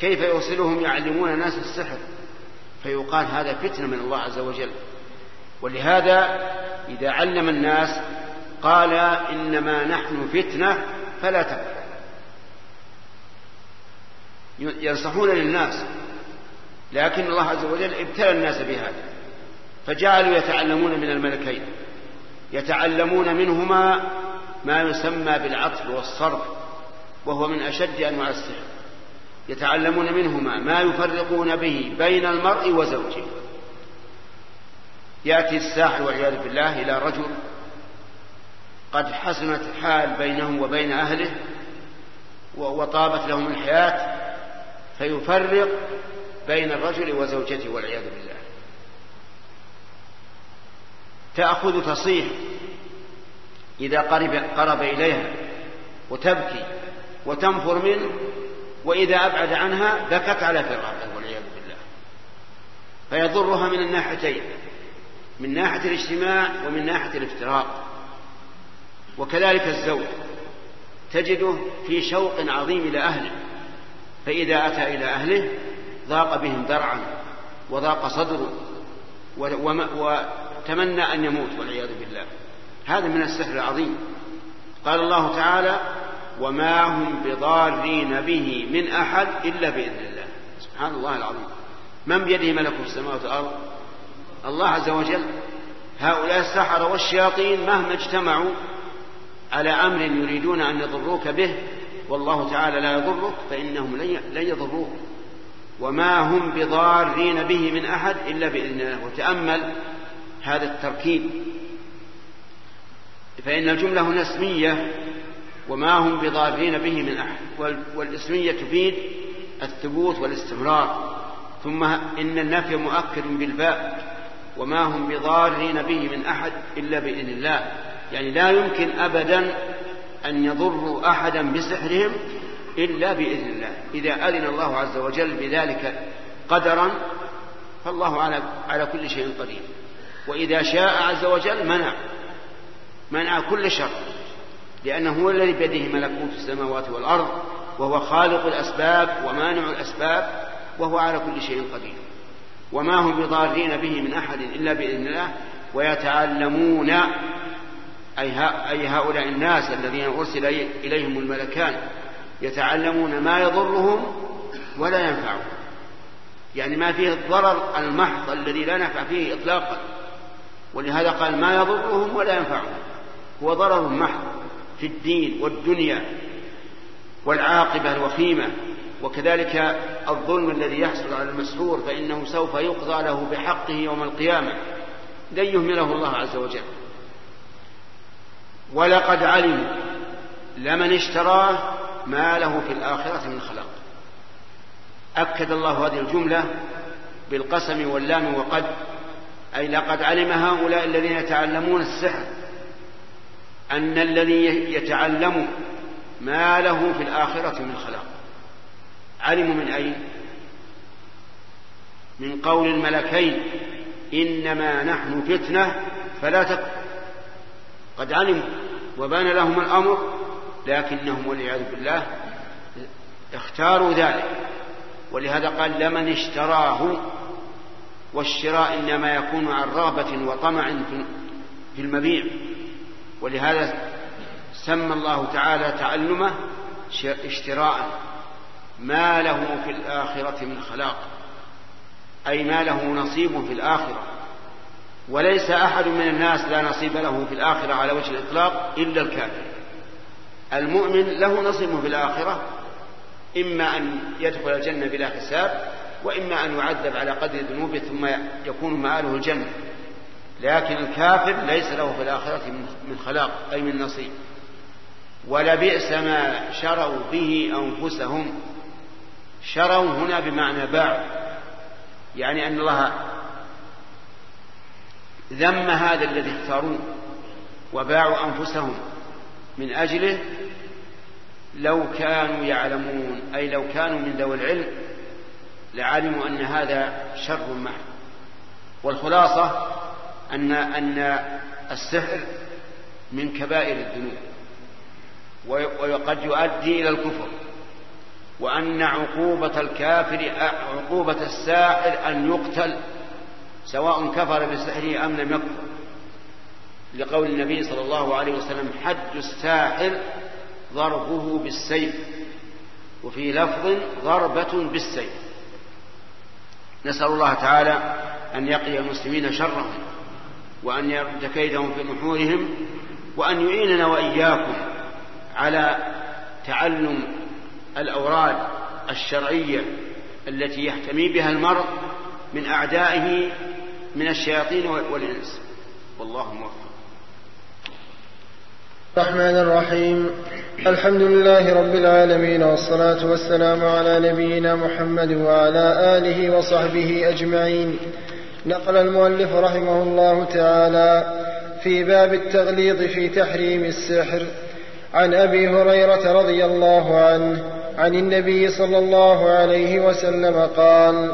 كيف يرسلهم يعلمون الناس السحر؟ فيقال هذا فتنة من الله عز وجل. ولهذا إذا علم الناس قال إنما نحن فتنة فلا تكفر ينصحون للناس لكن الله عز وجل ابتلى الناس بهذا فجعلوا يتعلمون من الملكين يتعلمون منهما ما يسمى بالعطف والصرف وهو من أشد أنواع السحر يتعلمون منهما ما يفرقون به بين المرء وزوجه. يأتي الساحر والعياذ بالله إلى رجل قد حسنت حال بينه وبين أهله وطابت لهم الحياة فيفرق بين الرجل وزوجته والعياذ بالله. تأخذ تصيح إذا قرب, قرب إليها وتبكي وتنفر منه وإذا أبعد عنها بكت على فراقه والعياذ بالله. فيضرها من الناحيتين من ناحية الاجتماع ومن ناحية الافتراق. وكذلك الزوج. تجده في شوق عظيم إلى أهله فإذا أتى إلى أهله ضاق بهم ذرعا وضاق صدره وتمنى أن يموت والعياذ بالله. هذا من السحر العظيم. قال الله تعالى وما هم بضارين به من أحد إلا بإذن الله. سبحان الله العظيم. من بيده ملكوت السماوات والأرض؟ الله عز وجل. هؤلاء السحرة والشياطين مهما اجتمعوا على أمر يريدون أن يضروك به والله تعالى لا يضرك فإنهم لن يضروك. وما هم بضارين به من أحد إلا بإذن الله. وتأمل هذا التركيب. فإن الجملة هنا اسمية وما هم بضارين به من أحد. والاسمية تفيد الثبوت والاستمرار. ثم إن النفي مؤكد بالباء وما هم بضارين به من أحد إلا بإذن الله. يعني لا يمكن أبدا أن يضروا أحدا بسحرهم إلا بإذن الله. إذا أذن الله عز وجل بذلك قدرا فالله على على كل شيء قدير. وإذا شاء عز وجل منع منع كل شر لأنه هو الذي بيده ملكوت السماوات والأرض وهو خالق الأسباب ومانع الأسباب وهو على كل شيء قدير. وما هم بضارين به من أحد إلا بإذن الله ويتعلمون أي هؤلاء الناس الذين أرسل إليهم الملكان يتعلمون ما يضرهم ولا ينفعهم. يعني ما فيه الضرر المحض الذي لا نفع فيه إطلاقا. ولهذا قال ما يضرهم ولا ينفعهم. هو ضرر محض في الدين والدنيا والعاقبة الوخيمة. وكذلك الظلم الذي يحصل على المسحور فإنه سوف يقضى له بحقه يوم القيامة. لن يهمله الله عز وجل. ولقد علموا لمن اشتراه ما له في الآخرة من خلاق أكد الله هذه الجملة بالقسم واللام وقد أي لقد علم هؤلاء الذين يتعلمون السحر أن الذي يتعلم ما له في الآخرة من خلاق علموا من أين؟ من قول الملكين إنما نحن فتنة فلا تكفر. قد علموا وبان لهم الأمر لكنهم والعياذ بالله اختاروا ذلك. ولهذا قال لمن اشتراه والشراء إنما يكون عن رغبة وطمع في المبيع ولهذا سمى الله تعالى تعلمه اشتراء ما له في الآخرة من خلاق أي ما له نصيب في الآخرة. وليس أحد من الناس لا نصيب له في الآخرة على وجه الإطلاق إلا الكافر. المؤمن له نصيب في الآخرة إما أن يدخل الجنة بلا حساب وإما أن يعذب على قدر ذنوبه ثم يكون مآله الجنة. لكن الكافر ليس له في الآخرة من خلاق أي من نصيب. ولبئس ما شروا به أنفسهم. شروا هنا بمعنى باعوا يعني أن الله ذم هذا الذي اختاروه وباعوا أنفسهم من أجله لو كانوا يعلمون أي لو كانوا من ذوي العلم لعلموا أن هذا شر محض والخلاصة أن أن السحر من كبائر الذنوب. وقد يؤدي إلى الكفر. وأن عقوبة الكافر عقوبة الساحر أن يقتل. سواء كفر بسحره أم لم يكفر. لقول النبي صلى الله عليه وسلم حد الساحر ضربه بالسيف وفي لفظ ضربة بالسيف. نسأل الله تعالى أن يقي المسلمين شرهم وأن يرد كيدهم في نحورهم وأن يعيننا وإياكم على تعلم الأوراد الشرعية التي يحتمي بها المرء من أعدائه من الشياطين والإنس. والله موفق. الرحمن الرحيم. الحمد لله رب العالمين والصلاة والسلام على نبينا محمد وعلى آله وصحبه أجمعين. نقل المؤلف رحمه الله تعالى في باب التغليظ في تحريم السحر عن أبي هريرة رضي الله عنه عن النبي صلى الله عليه وسلم قال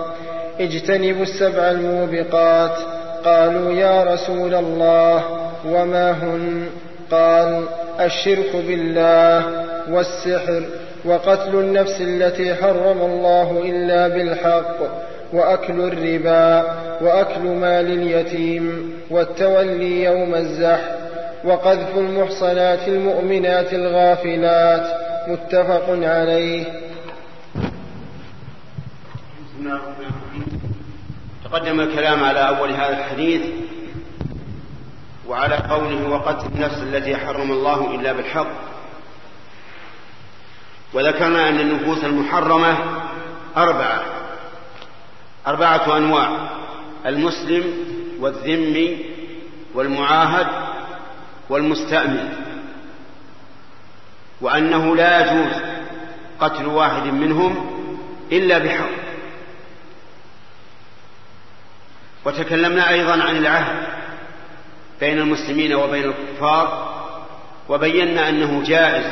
اجتنبوا السبع الموبقات. قالوا يا رسول الله وما هن قال الشرك بالله والسحر وقتل النفس التي حرم الله إلا بالحق وأكل الربا وأكل مال اليتيم والتولي يوم الزحف وقذف المحصنات المؤمنات الغافلات. متفق عليه. تقدم الكلام على أول هذا الحديث وعلى قوله وقتل النفس التي حرم الله إلا بالحق. وذكرنا أن النفوس المحرمة أربعة أربعة أنواع المسلم والذمي والمعاهد والمستأمن. وأنه لا يجوز قتل واحد منهم إلا بحق. وتكلمنا أيضا عن العهد بين المسلمين وبين الكفار وبينا أنه جائز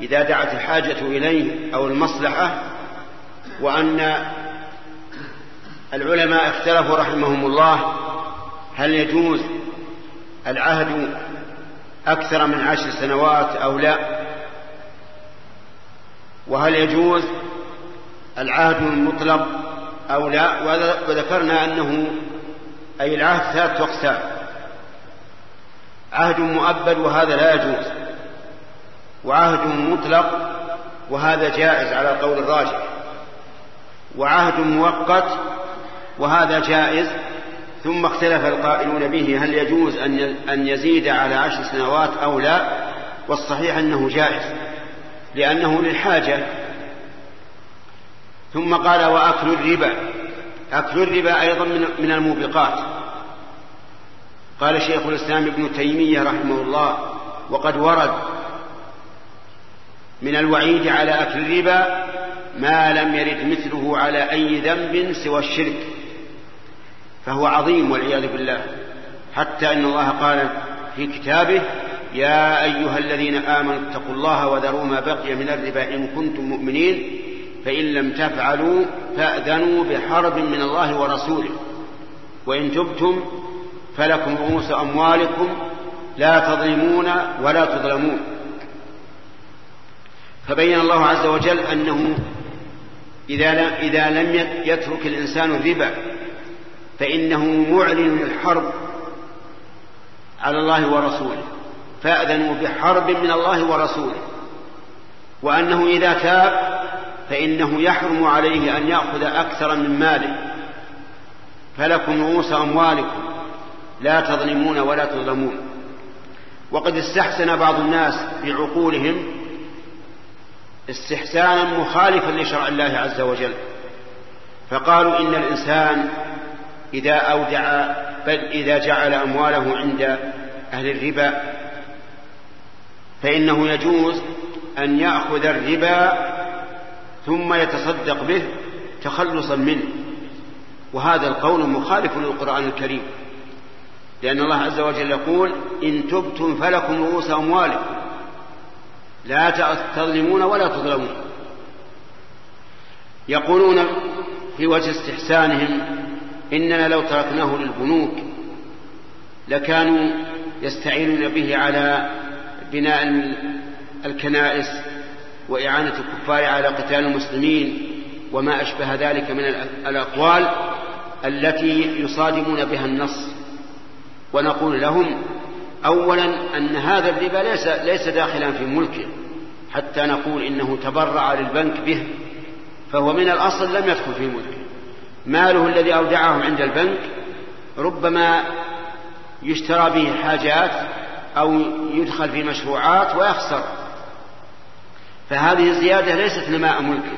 إذا دعت الحاجة إليه أو المصلحة وأن العلماء اختلفوا رحمهم الله هل يجوز العهد أكثر من عشر سنوات أو لا وهل يجوز العهد المطلق أو لا وذكرنا أنه أي العهد ثلاثة أقسام. عهد مؤبد وهذا لا يجوز. وعهد مطلق وهذا جائز على القول الراجح. وعهد مؤقت وهذا جائز ثم اختلف القائلون به هل يجوز أن يزيد على عشر سنوات أو لا والصحيح أنه جائز لأنه للحاجة ثم قال وأكل الربا. أكل الربا أيضا من الموبقات. قال شيخ الإسلام ابن تيمية رحمه الله وقد ورد من الوعيد على أكل الربا ما لم يرد مثله على أي ذنب سوى الشرك فهو عظيم والعياذ بالله. حتى إن الله قال في كتابه يا أيها الذين آمنوا اتقوا الله وذروا ما بقي من الربا إن كنتم مؤمنين. فإن لم تفعلوا فأذنوا بحرب من الله ورسوله. وإن تبتم فلكم رؤوس أموالكم لا تظلمون ولا تظلمون. فبين الله عز وجل أنه إذا إذا لم يترك الإنسان الربا فإنه معلن الحرب على الله ورسوله. فأذنوا بحرب من الله ورسوله. وأنه إذا تاب فإنه يحرم عليه أن يأخذ أكثر من ماله. فلكم رؤوس أموالكم. لا تظلمون ولا تظلمون. وقد استحسن بعض الناس بعقولهم استحسانا مخالفا لشرع الله عز وجل. فقالوا إن الإنسان إذا أودع بل إذا جعل أمواله عند أهل الربا فإنه يجوز أن يأخذ الربا ثم يتصدق به تخلصا منه. وهذا القول مخالف للقرآن الكريم. لأن الله عز وجل يقول إن تبتم فلكم رؤوس أموالكم. لا تظلمون ولا تظلمون. يقولون في وجه استحسانهم إننا لو تركناه للبنوك لكانوا يستعينون به على بناء الكنائس وإعانة الكفار على قتال المسلمين وما أشبه ذلك من الأقوال التي يصادمون بها النص. ونقول لهم أولا أن هذا الربا ليس, ليس داخلا في ملكه حتى نقول إنه تبرع للبنك به فهو من الأصل لم يدخل في ملكه. ماله الذي أودعه عند البنك ربما يشترى به حاجات أو يدخل في مشروعات ويخسر. فهذه الزيادة ليست نماء ملك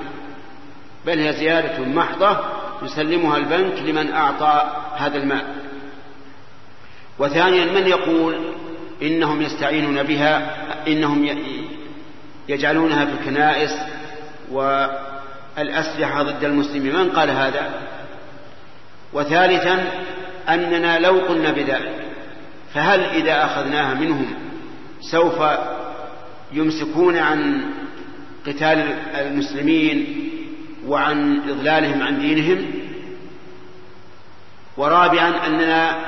بل هي زيادة محضة يسلمها البنك لمن أعطى هذا المال. وثانيا من يقول إنهم يستعينون بها إنهم يجعلونها في الكنائس والأسلحة ضد المسلمين. من قال هذا؟ وثالثا أننا لو قلنا بذلك فهل إذا أخذناها منهم سوف يمسكون عن قتال المسلمين وعن إضلالهم عن دينهم ورابعا أننا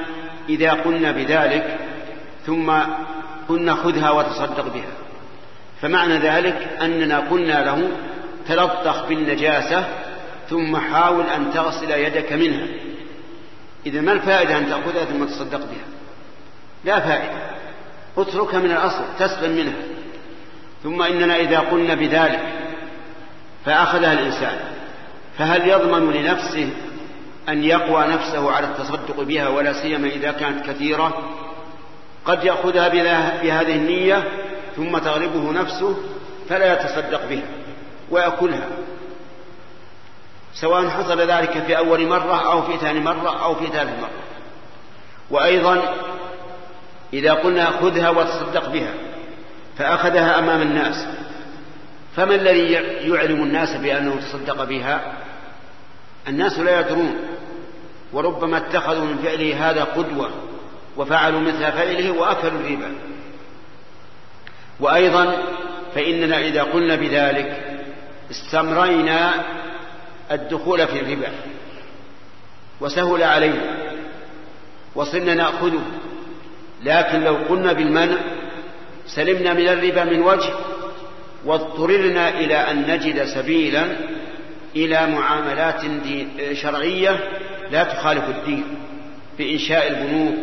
إذا قلنا بذلك ثم قلنا خذها وتصدق بها. فمعنى ذلك أننا قلنا له تلطخ بالنجاسة ثم حاول أن تغسل يدك منها. إذا ما الفائدة أن تأخذها ثم تصدق بها؟ لا فائدة. اتركها من الأصل تسلم منها. ثم إننا إذا قلنا بذلك فأخذها الإنسان فهل يضمن لنفسه أن يقوى نفسه على التصدق بها ولا سيما إذا كانت كثيرة؟ قد يأخذها بهذه النية ثم تغلبه نفسه فلا يتصدق بها ويأكلها. سواء حصل ذلك في أول مرة أو في ثاني مرة أو في ثالث مرة. وأيضا إذا قلنا خذها وتصدق بها فأخذها أمام الناس. فما الذي يعلم الناس بأنه تصدق بها؟ الناس لا يدرون. وربما اتخذوا من فعله هذا قدوة وفعلوا مثل فعله وأكلوا الربا. وأيضا فإننا إذا قلنا بذلك استمرينا الدخول في الربا. وسهل علينا. وصرنا نأخذه. لكن لو قلنا بالمنع سلمنا من الربا من وجه واضطررنا إلى أن نجد سبيلا إلى معاملات شرعية لا تخالف الدين بإنشاء البنوك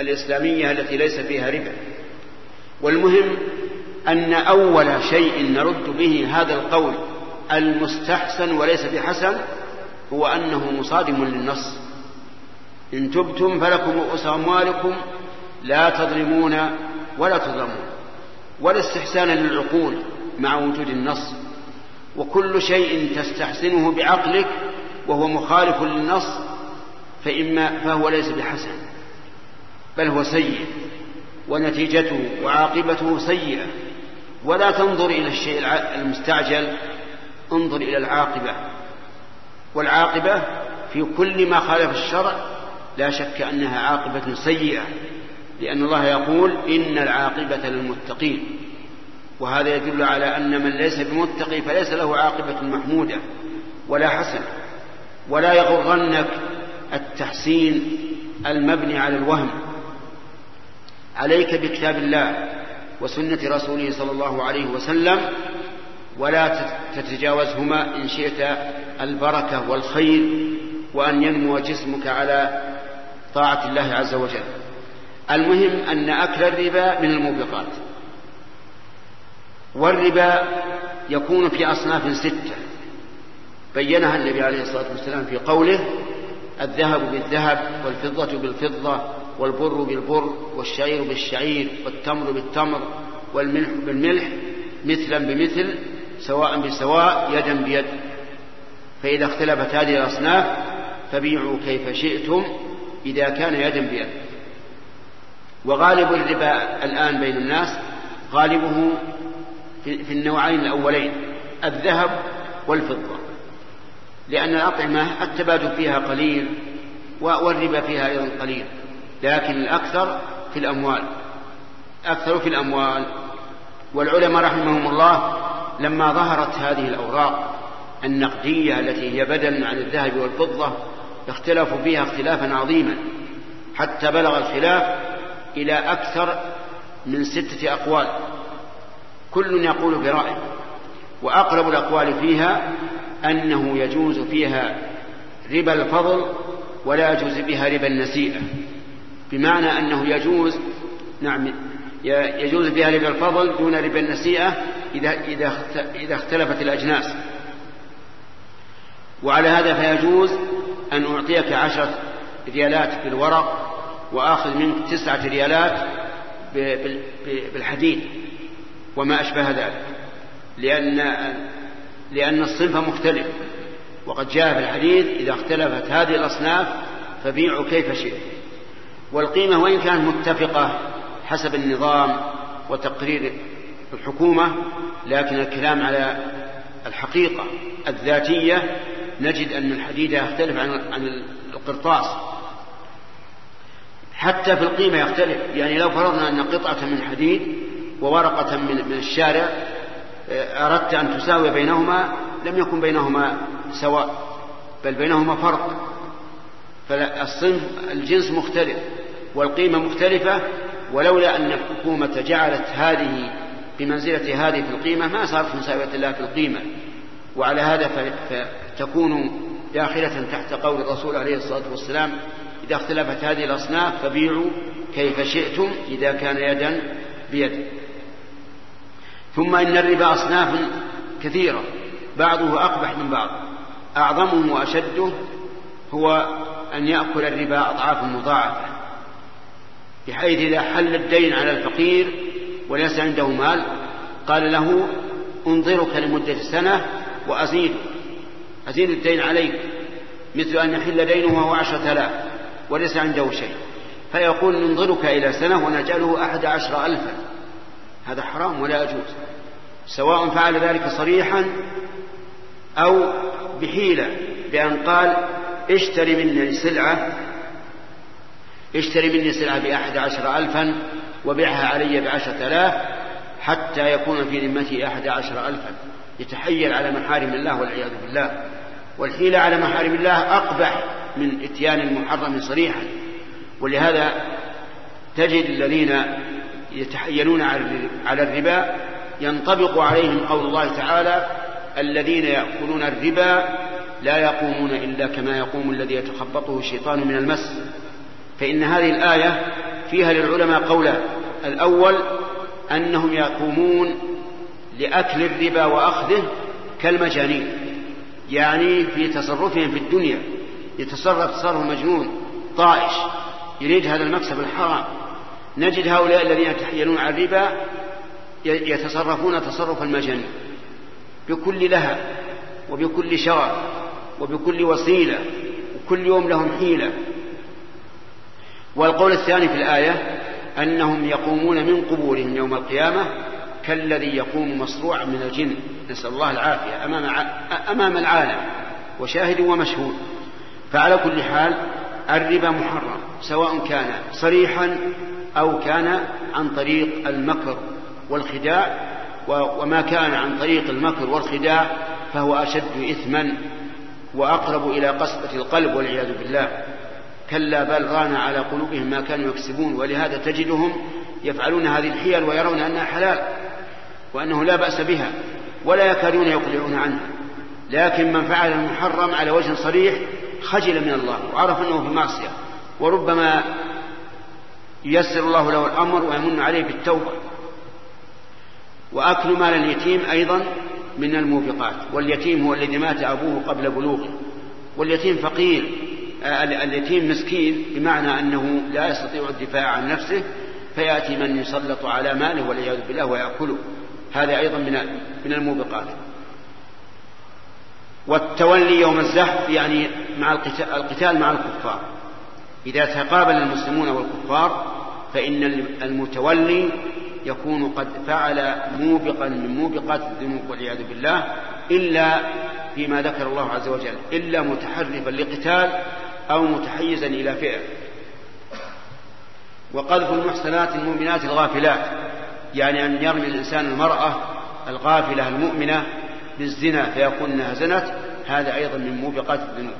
الإسلامية التي ليس فيها ربا. والمهم أن أول شيء نرد به هذا القول المستحسن وليس بحسن هو أنه مصادم للنص. إن تبتم فلكم رؤوس أموالكم لا تظلمون ولا تظلمون. ولا استحسانا للعقول مع وجود النص. وكل شيء تستحسنه بعقلك وهو مخالف للنص فإما فهو ليس بحسن بل هو سيء ونتيجته وعاقبته سيئة. ولا تنظر إلى الشيء المستعجل انظر إلى العاقبة. والعاقبة في كل ما خالف الشرع لا شك أنها عاقبة سيئة. لأن الله يقول إن العاقبة للمتقين. وهذا يدل على أن من ليس بمتقي فليس له عاقبة محمودة ولا حسنة. ولا يغرنك التحسين المبني على الوهم. عليك بكتاب الله وسنة رسوله صلى الله عليه وسلم ولا تتجاوزهما إن شئت البركة والخير وأن ينمو جسمك على طاعة الله عز وجل. المهم أن أكل الربا من الموبقات. والربا يكون في أصناف ستة. بينها النبي عليه الصلاة والسلام في قوله الذهب بالذهب والفضة بالفضة والبر بالبر والشعير بالشعير والتمر بالتمر والملح بالملح مثلا بمثل سواء بسواء يدا بيد. فإذا اختلفت هذه الأصناف فبيعوا كيف شئتم إذا كان يدا بيد. وغالب الربا الآن بين الناس غالبه في النوعين الأولين الذهب والفضة. لأن الأطعمة التبادل فيها قليل والربا فيها أيضا قليل لكن الأكثر في الأموال. أكثر في الأموال. والعلماء رحمهم الله لما ظهرت هذه الأوراق النقدية التي هي بدل عن الذهب والفضة اختلفوا فيها اختلافا عظيما حتى بلغ الخلاف إلى أكثر من ستة أقوال. كل يقول برأيه. وأقرب الأقوال فيها أنه يجوز فيها ربا الفضل ولا يجوز بها ربا النسيئة. بمعنى أنه يجوز نعم يجوز بها ربا الفضل دون ربا النسيئة إذا إذا إذا اختلفت الأجناس. وعلى هذا فيجوز أن أعطيك عشرة ريالات بالورق وآخذ منك تسعة ريالات بالحديد وما أشبه ذلك لأن لأن الصنف مختلف وقد جاء في الحديث إذا اختلفت هذه الأصناف فبيعوا كيف شئت. والقيمة وإن كانت متفقة حسب النظام وتقرير الحكومة لكن الكلام على الحقيقة الذاتية نجد أن الحديد يختلف عن القرطاس. حتى في القيمة يختلف. يعني لو فرضنا أن قطعة من حديد وورقة من الشارع آه، أردت أن تساوي بينهما لم يكن بينهما سواء بل بينهما فرق. فالصنف الجنس مختلف والقيمة مختلفة ولولا أن الحكومة جعلت هذه بمنزلة هذه في القيمة ما صارت مساوية الله في القيمة. وعلى هذا فتكون داخلة تحت قول الرسول عليه الصلاة والسلام إذا اختلفت هذه الأصناف فبيعوا كيف شئتم إذا كان يدا بيد. ثم إن الربا أصناف كثيرة بعضه أقبح من بعض. أعظمه وأشده هو أن يأكل الربا أضعاف مضاعفة بحيث إذا حل الدين على الفقير وليس عنده مال قال له أنظرك لمدة سنة وأزيد أزيد الدين عليك مثل أن يحل دينه وهو عشرة آلاف. وليس عنده شيء. فيقول ننظرك إلى سنة ونجعله أحد عشر ألفا. هذا حرام ولا يجوز. سواء فعل ذلك صريحا أو بحيلة بأن قال اشتري مني سلعة اشتري مني سلعة بأحد عشر ألفا وبعها علي بعشرة آلاف حتى يكون في ذمتي أحد عشر ألفا. يتحيل على محارم الله والعياذ بالله. والحيلة على محارم الله أقبح من إتيان المحرم صريحا. ولهذا تجد الذين يتحيلون على الربا ينطبق عليهم قول الله تعالى الذين يأكلون الربا لا يقومون إلا كما يقوم الذي يتخبطه الشيطان من المس. فإن هذه الآية فيها للعلماء قولان الأول أنهم يقومون لأكل الربا وأخذه كالمجانين. يعني في تصرفهم في الدنيا يتصرف تصرف مجنون طائش يريد هذا المكسب الحرام. نجد هؤلاء الذين يتحيلون على الربا يتصرفون تصرف المجانين. بكل لهب وبكل شرف وبكل وسيلة وكل يوم لهم حيلة. والقول الثاني في الآية أنهم يقومون من قبورهم يوم القيامة كالذي يقوم مصروعا من الجن. نسأل الله العافية أمام, أمام العالم وشاهد ومشهود. فعلى كل حال الربا محرم سواء كان صريحا أو كان عن طريق المكر والخداع. وما كان عن طريق المكر والخداع فهو أشد إثما وأقرب إلى قسوة القلب والعياذ بالله. كلا بل ران على قلوبهم ما كانوا يكسبون ولهذا تجدهم يفعلون هذه الحيل ويرون أنها حلال. وأنه لا بأس بها ولا يكادون يقلعون عنها لكن من فعل المحرم على وجه صريح خجل من الله وعرف أنه في معصية. وربما ييسر الله له الأمر ويمن عليه بالتوبة. وأكل مال اليتيم أيضا من الموبقات واليتيم هو الذي مات أبوه قبل بلوغه. واليتيم فقير. اليتيم مسكين بمعنى أنه لا يستطيع الدفاع عن نفسه. فيأتي من يسلط على ماله والعياذ بالله ويأكله. هذا أيضا من من الموبقات. والتولي يوم الزحف يعني مع القتال, مع الكفار. إذا تقابل المسلمون والكفار فإن المتولي يكون قد فعل موبقا من موبقات الذنوب والعياذ بالله إلا فيما ذكر الله عز وجل إلا متحرفا لقتال أو متحيزا إلى فئة وقذف المحسنات المؤمنات الغافلات. يعني أن يرمي الإنسان المرأة الغافلة المؤمنة بالزنا فيكون أنها زنت هذا أيضا من موبقات الذنوب.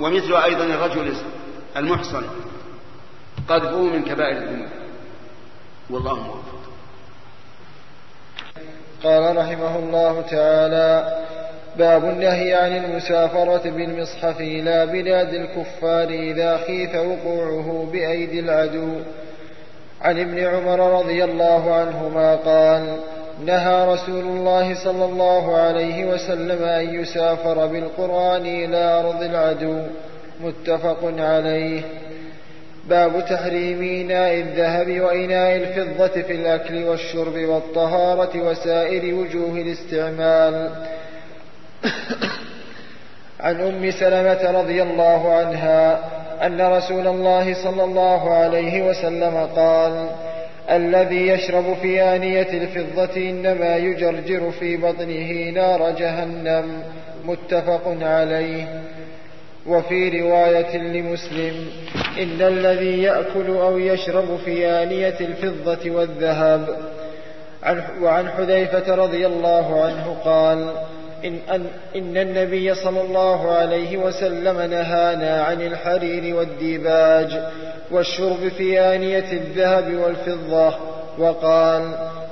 ومثل أيضا الرجل المحصن. قذفه من كبائر الذنوب. والله موفق. قال رحمه الله تعالى باب النهي عن المسافرة بالمصحف إلى بلاد الكفار إذا خيف وقوعه بأيدي العدو. عن ابن عمر رضي الله عنهما قال نهى رسول الله صلى الله عليه وسلم أن يسافر بالقرآن إلى أرض العدو. متفق عليه. باب تحريم إناء الذهب وإناء الفضة في الأكل والشرب والطهارة وسائر وجوه الاستعمال. عن أم سلمة رضي الله عنها أن رسول الله صلى الله عليه وسلم قال الذي يشرب في آنية الفضة إنما يجرجر في بطنه نار جهنم متفق عليه. وفي رواية لمسلم إن الذي يأكل أو يشرب في آنية الفضة والذهب. وعن حذيفة رضي الله عنه قال إن, أن, إن النبي صلى الله عليه وسلم نهانا عن الحرير والديباج والشرب في آنية الذهب والفضة وقال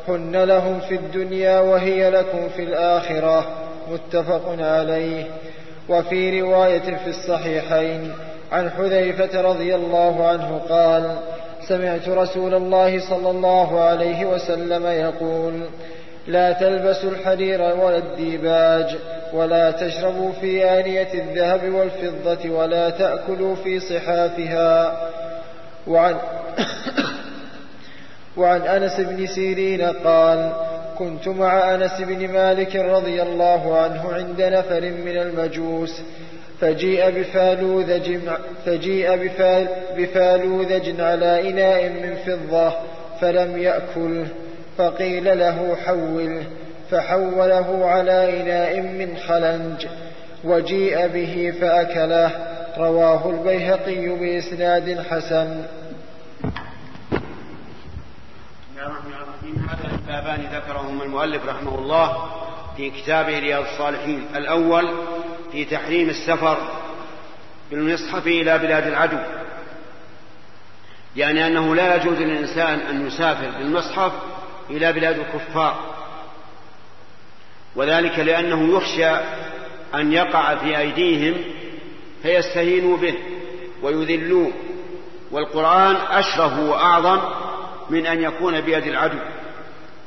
هن لهم في الدنيا وهي لكم في الآخرة. متفق عليه. وفي رواية في الصحيحين عن حذيفة رضي الله عنه قال سمعت رسول الله صلى الله عليه وسلم يقول لا تلبسوا الحرير ولا الديباج ولا تشربوا في آنية الذهب والفضة ولا تأكلوا في صحافها. وعن, <coughs> وعن أنس بن سيرين قال كنت مع أنس بن مالك رضي الله عنه عند نفر من المجوس فجيء بفالوذج فجيء بفال بفالوذج على إناء من فضة فلم يأكله فقيل له حوله فحوله على إناء من خلنج وجيء به فأكله رواه البيهقي بإسناد حسن. هذا البابان ذكرهما المؤلف رحمه الله في كتابه رياض الصالحين. الأول في تحريم السفر بالمصحف إلى بلاد العدو. يعني أنه لا يجوز للإنسان أن يسافر بالمصحف إلى بلاد الكفار. وذلك لأنه يخشى أن يقع في أيديهم فيستهينوا به ويذلوه. والقرآن أشرف وأعظم من أن يكون بيد العدو.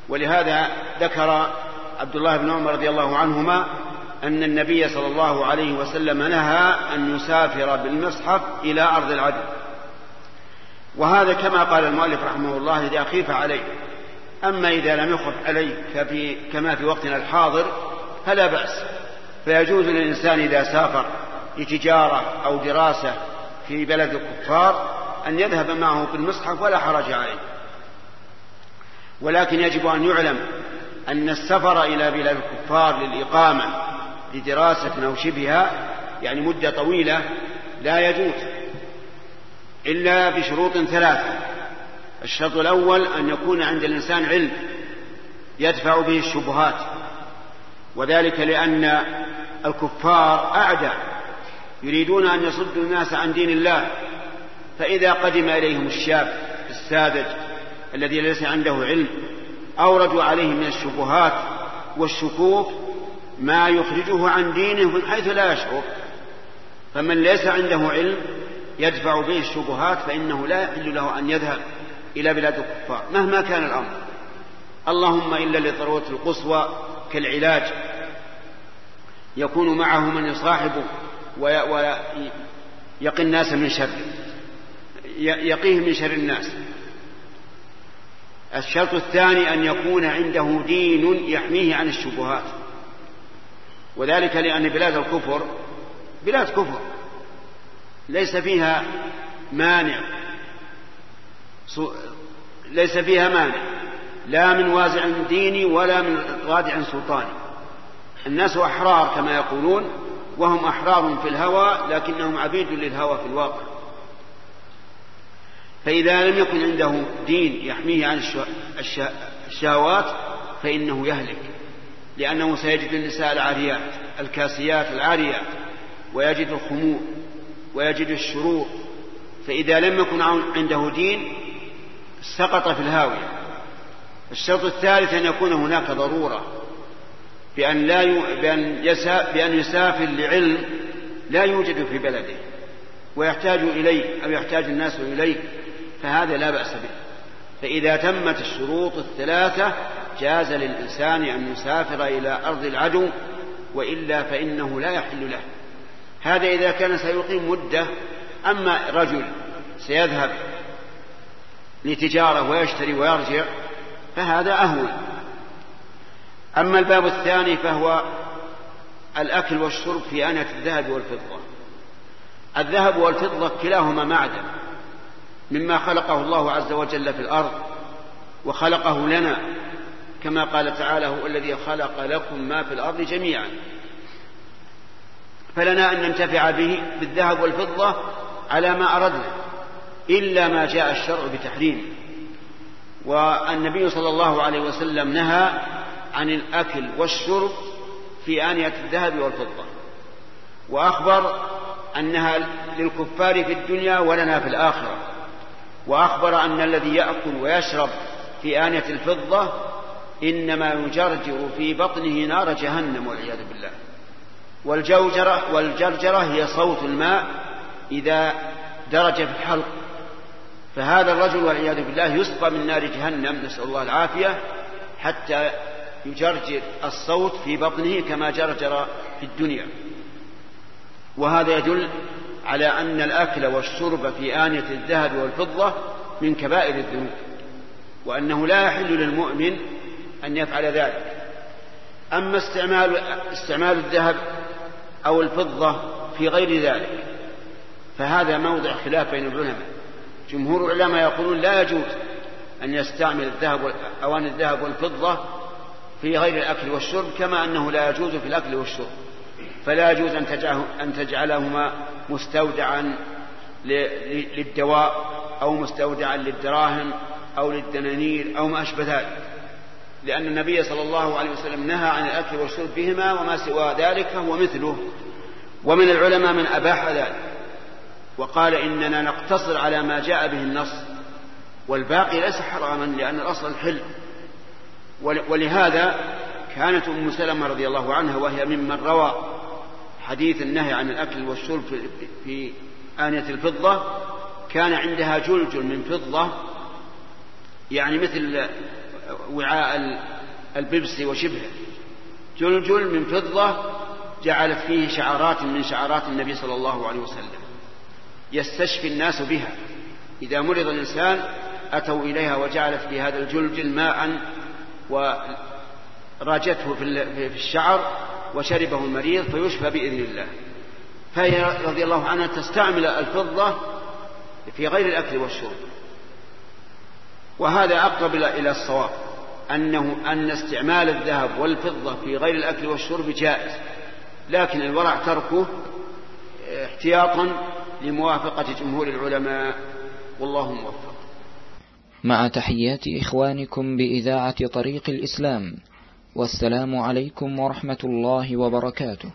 ولهذا ذكر عبد الله بن عمر رضي الله عنهما أن النبي صلى الله عليه وسلم نهى أن يسافر بالمصحف إلى أرض العدو. وهذا كما قال المؤلف رحمه الله إذا خيف عليه. أما إذا لم يخف عليه كفي كما في وقتنا الحاضر فلا بأس. فيجوز للإنسان إذا سافر لتجارة أو دراسة في بلد الكفار أن يذهب معه بالمصحف ولا حرج عليه. ولكن يجب أن يعلم أن السفر إلى بلاد الكفار للإقامة لدراسة أو شبهها يعني مدة طويلة لا يجوز إلا بشروط ثلاثة. الشرط الأول أن يكون عند الإنسان علم يدفع به الشبهات وذلك لأن الكفار أعداء يريدون أن يصدوا الناس عن دين الله فإذا قدم إليهم الشاب الساذج الذي ليس عنده علم أوردوا عليه من الشبهات والشكوك ما يخرجه عن دينه من حيث لا يشعر فمن ليس عنده علم يدفع به الشبهات فإنه لا يحل له أن يذهب إلى بلاد الكفار. مهما كان الأمر. اللهم إلا للضرورة القصوى كالعلاج. يكون معه من يصاحبه ويقي الناس من شر. يقيه من شر الناس. الشرط الثاني أن يكون عنده دين يحميه عن الشبهات. وذلك لأن بلاد الكفر بلاد كفر. ليس فيها مانع. ليس فيها مانع. لا من وازع ديني ولا من رادع سلطاني. الناس أحرار كما يقولون وهم أحرار في الهوى لكنهم عبيد للهوى في الواقع. فإذا لم يكن عنده دين يحميه عن الشهوات فإنه يهلك. لأنه سيجد النساء العاريات الكاسيات العاريات ويجد الخمور ويجد الشرور فإذا لم يكن عنده دين سقط في الهاوية. الشرط الثالث أن يكون هناك ضرورة بأن, لا ي... بأن, يسا... بأن يسافر لعلم لا يوجد في بلده ويحتاج إليه أو يحتاج الناس إليه فهذا لا بأس به. فإذا تمت الشروط الثلاثة جاز للإنسان أن يسافر إلى أرض العدو وإلا فإنه لا يحل له. هذا إذا كان سيقيم مدة أما رجل سيذهب لتجارة ويشتري ويرجع فهذا أهون. أما الباب الثاني فهو الأكل والشرب في آنية الذهب والفضة. الذهب والفضة كلاهما معدن مما خلقه الله عز وجل في الأرض وخلقه لنا كما قال تعالى هو الذي خلق لكم ما في الأرض جميعا. فلنا أن ننتفع به بالذهب والفضة على ما أردنا. إلا ما جاء الشرع بتحريمه والنبي صلى الله عليه وسلم نهى عن الأكل والشرب في آنية الذهب والفضة. وأخبر أنها للكفار في الدنيا ولنا في الآخرة. وأخبر أن الذي يأكل ويشرب في آنية الفضة إنما يجرجر في بطنه نار جهنم والعياذ بالله. والجوجرة والجرجرة هي صوت الماء إذا درج في الحلق. فهذا الرجل والعياذ بالله يسقى من نار جهنم نسأل الله العافية حتى يجرجر الصوت في بطنه كما جرجر في الدنيا. وهذا يدل على أن الأكل والشرب في آنية الذهب والفضة من كبائر الذنوب وأنه لا يحل للمؤمن أن يفعل ذلك. أما استعمال استعمال الذهب أو الفضة في غير ذلك فهذا موضع خلاف بين العلماء. جمهور العلماء يقولون لا يجوز أن يستعمل الذهب أواني الذهب والفضة في غير الأكل والشرب كما أنه لا يجوز في الأكل والشرب. فلا يجوز أن تجعلهما مستودعا للدواء أو مستودعا للدراهم أو للدنانير أو ما أشبه ذلك. لأن النبي صلى الله عليه وسلم نهى عن الأكل والشرب بهما وما سوى ذلك هو مثله. ومن العلماء من أباح ذلك. وقال إننا نقتصر على ما جاء به النص والباقي ليس حراما لأن الأصل الحل. ولهذا كانت أم سلمة رضي الله عنها وهي ممن روى حديث النهي عن الأكل والشرب في آنية الفضة كان عندها جلجل من فضة يعني مثل وعاء الببسي وشبهه. جلجل من فضة جعلت فيه شعارات من شعارات النبي صلى الله عليه وسلم. يستشفي الناس بها. إذا مرض الإنسان أتوا إليها وجعلت في هذا الجلجل ماء وراجته في الشعر وشربه المريض فيشفى بإذن الله. فهي رضي الله عنها تستعمل الفضة في غير الأكل والشرب. وهذا أقرب إلى الصواب أنه أن استعمال الذهب والفضة في غير الأكل والشرب جائز. لكن الورع تركه احتياطا لموافقة جمهور العلماء. والله موفق. مع تحيات إخوانكم بإذاعة طريق الإسلام والسلام عليكم ورحمة الله وبركاته.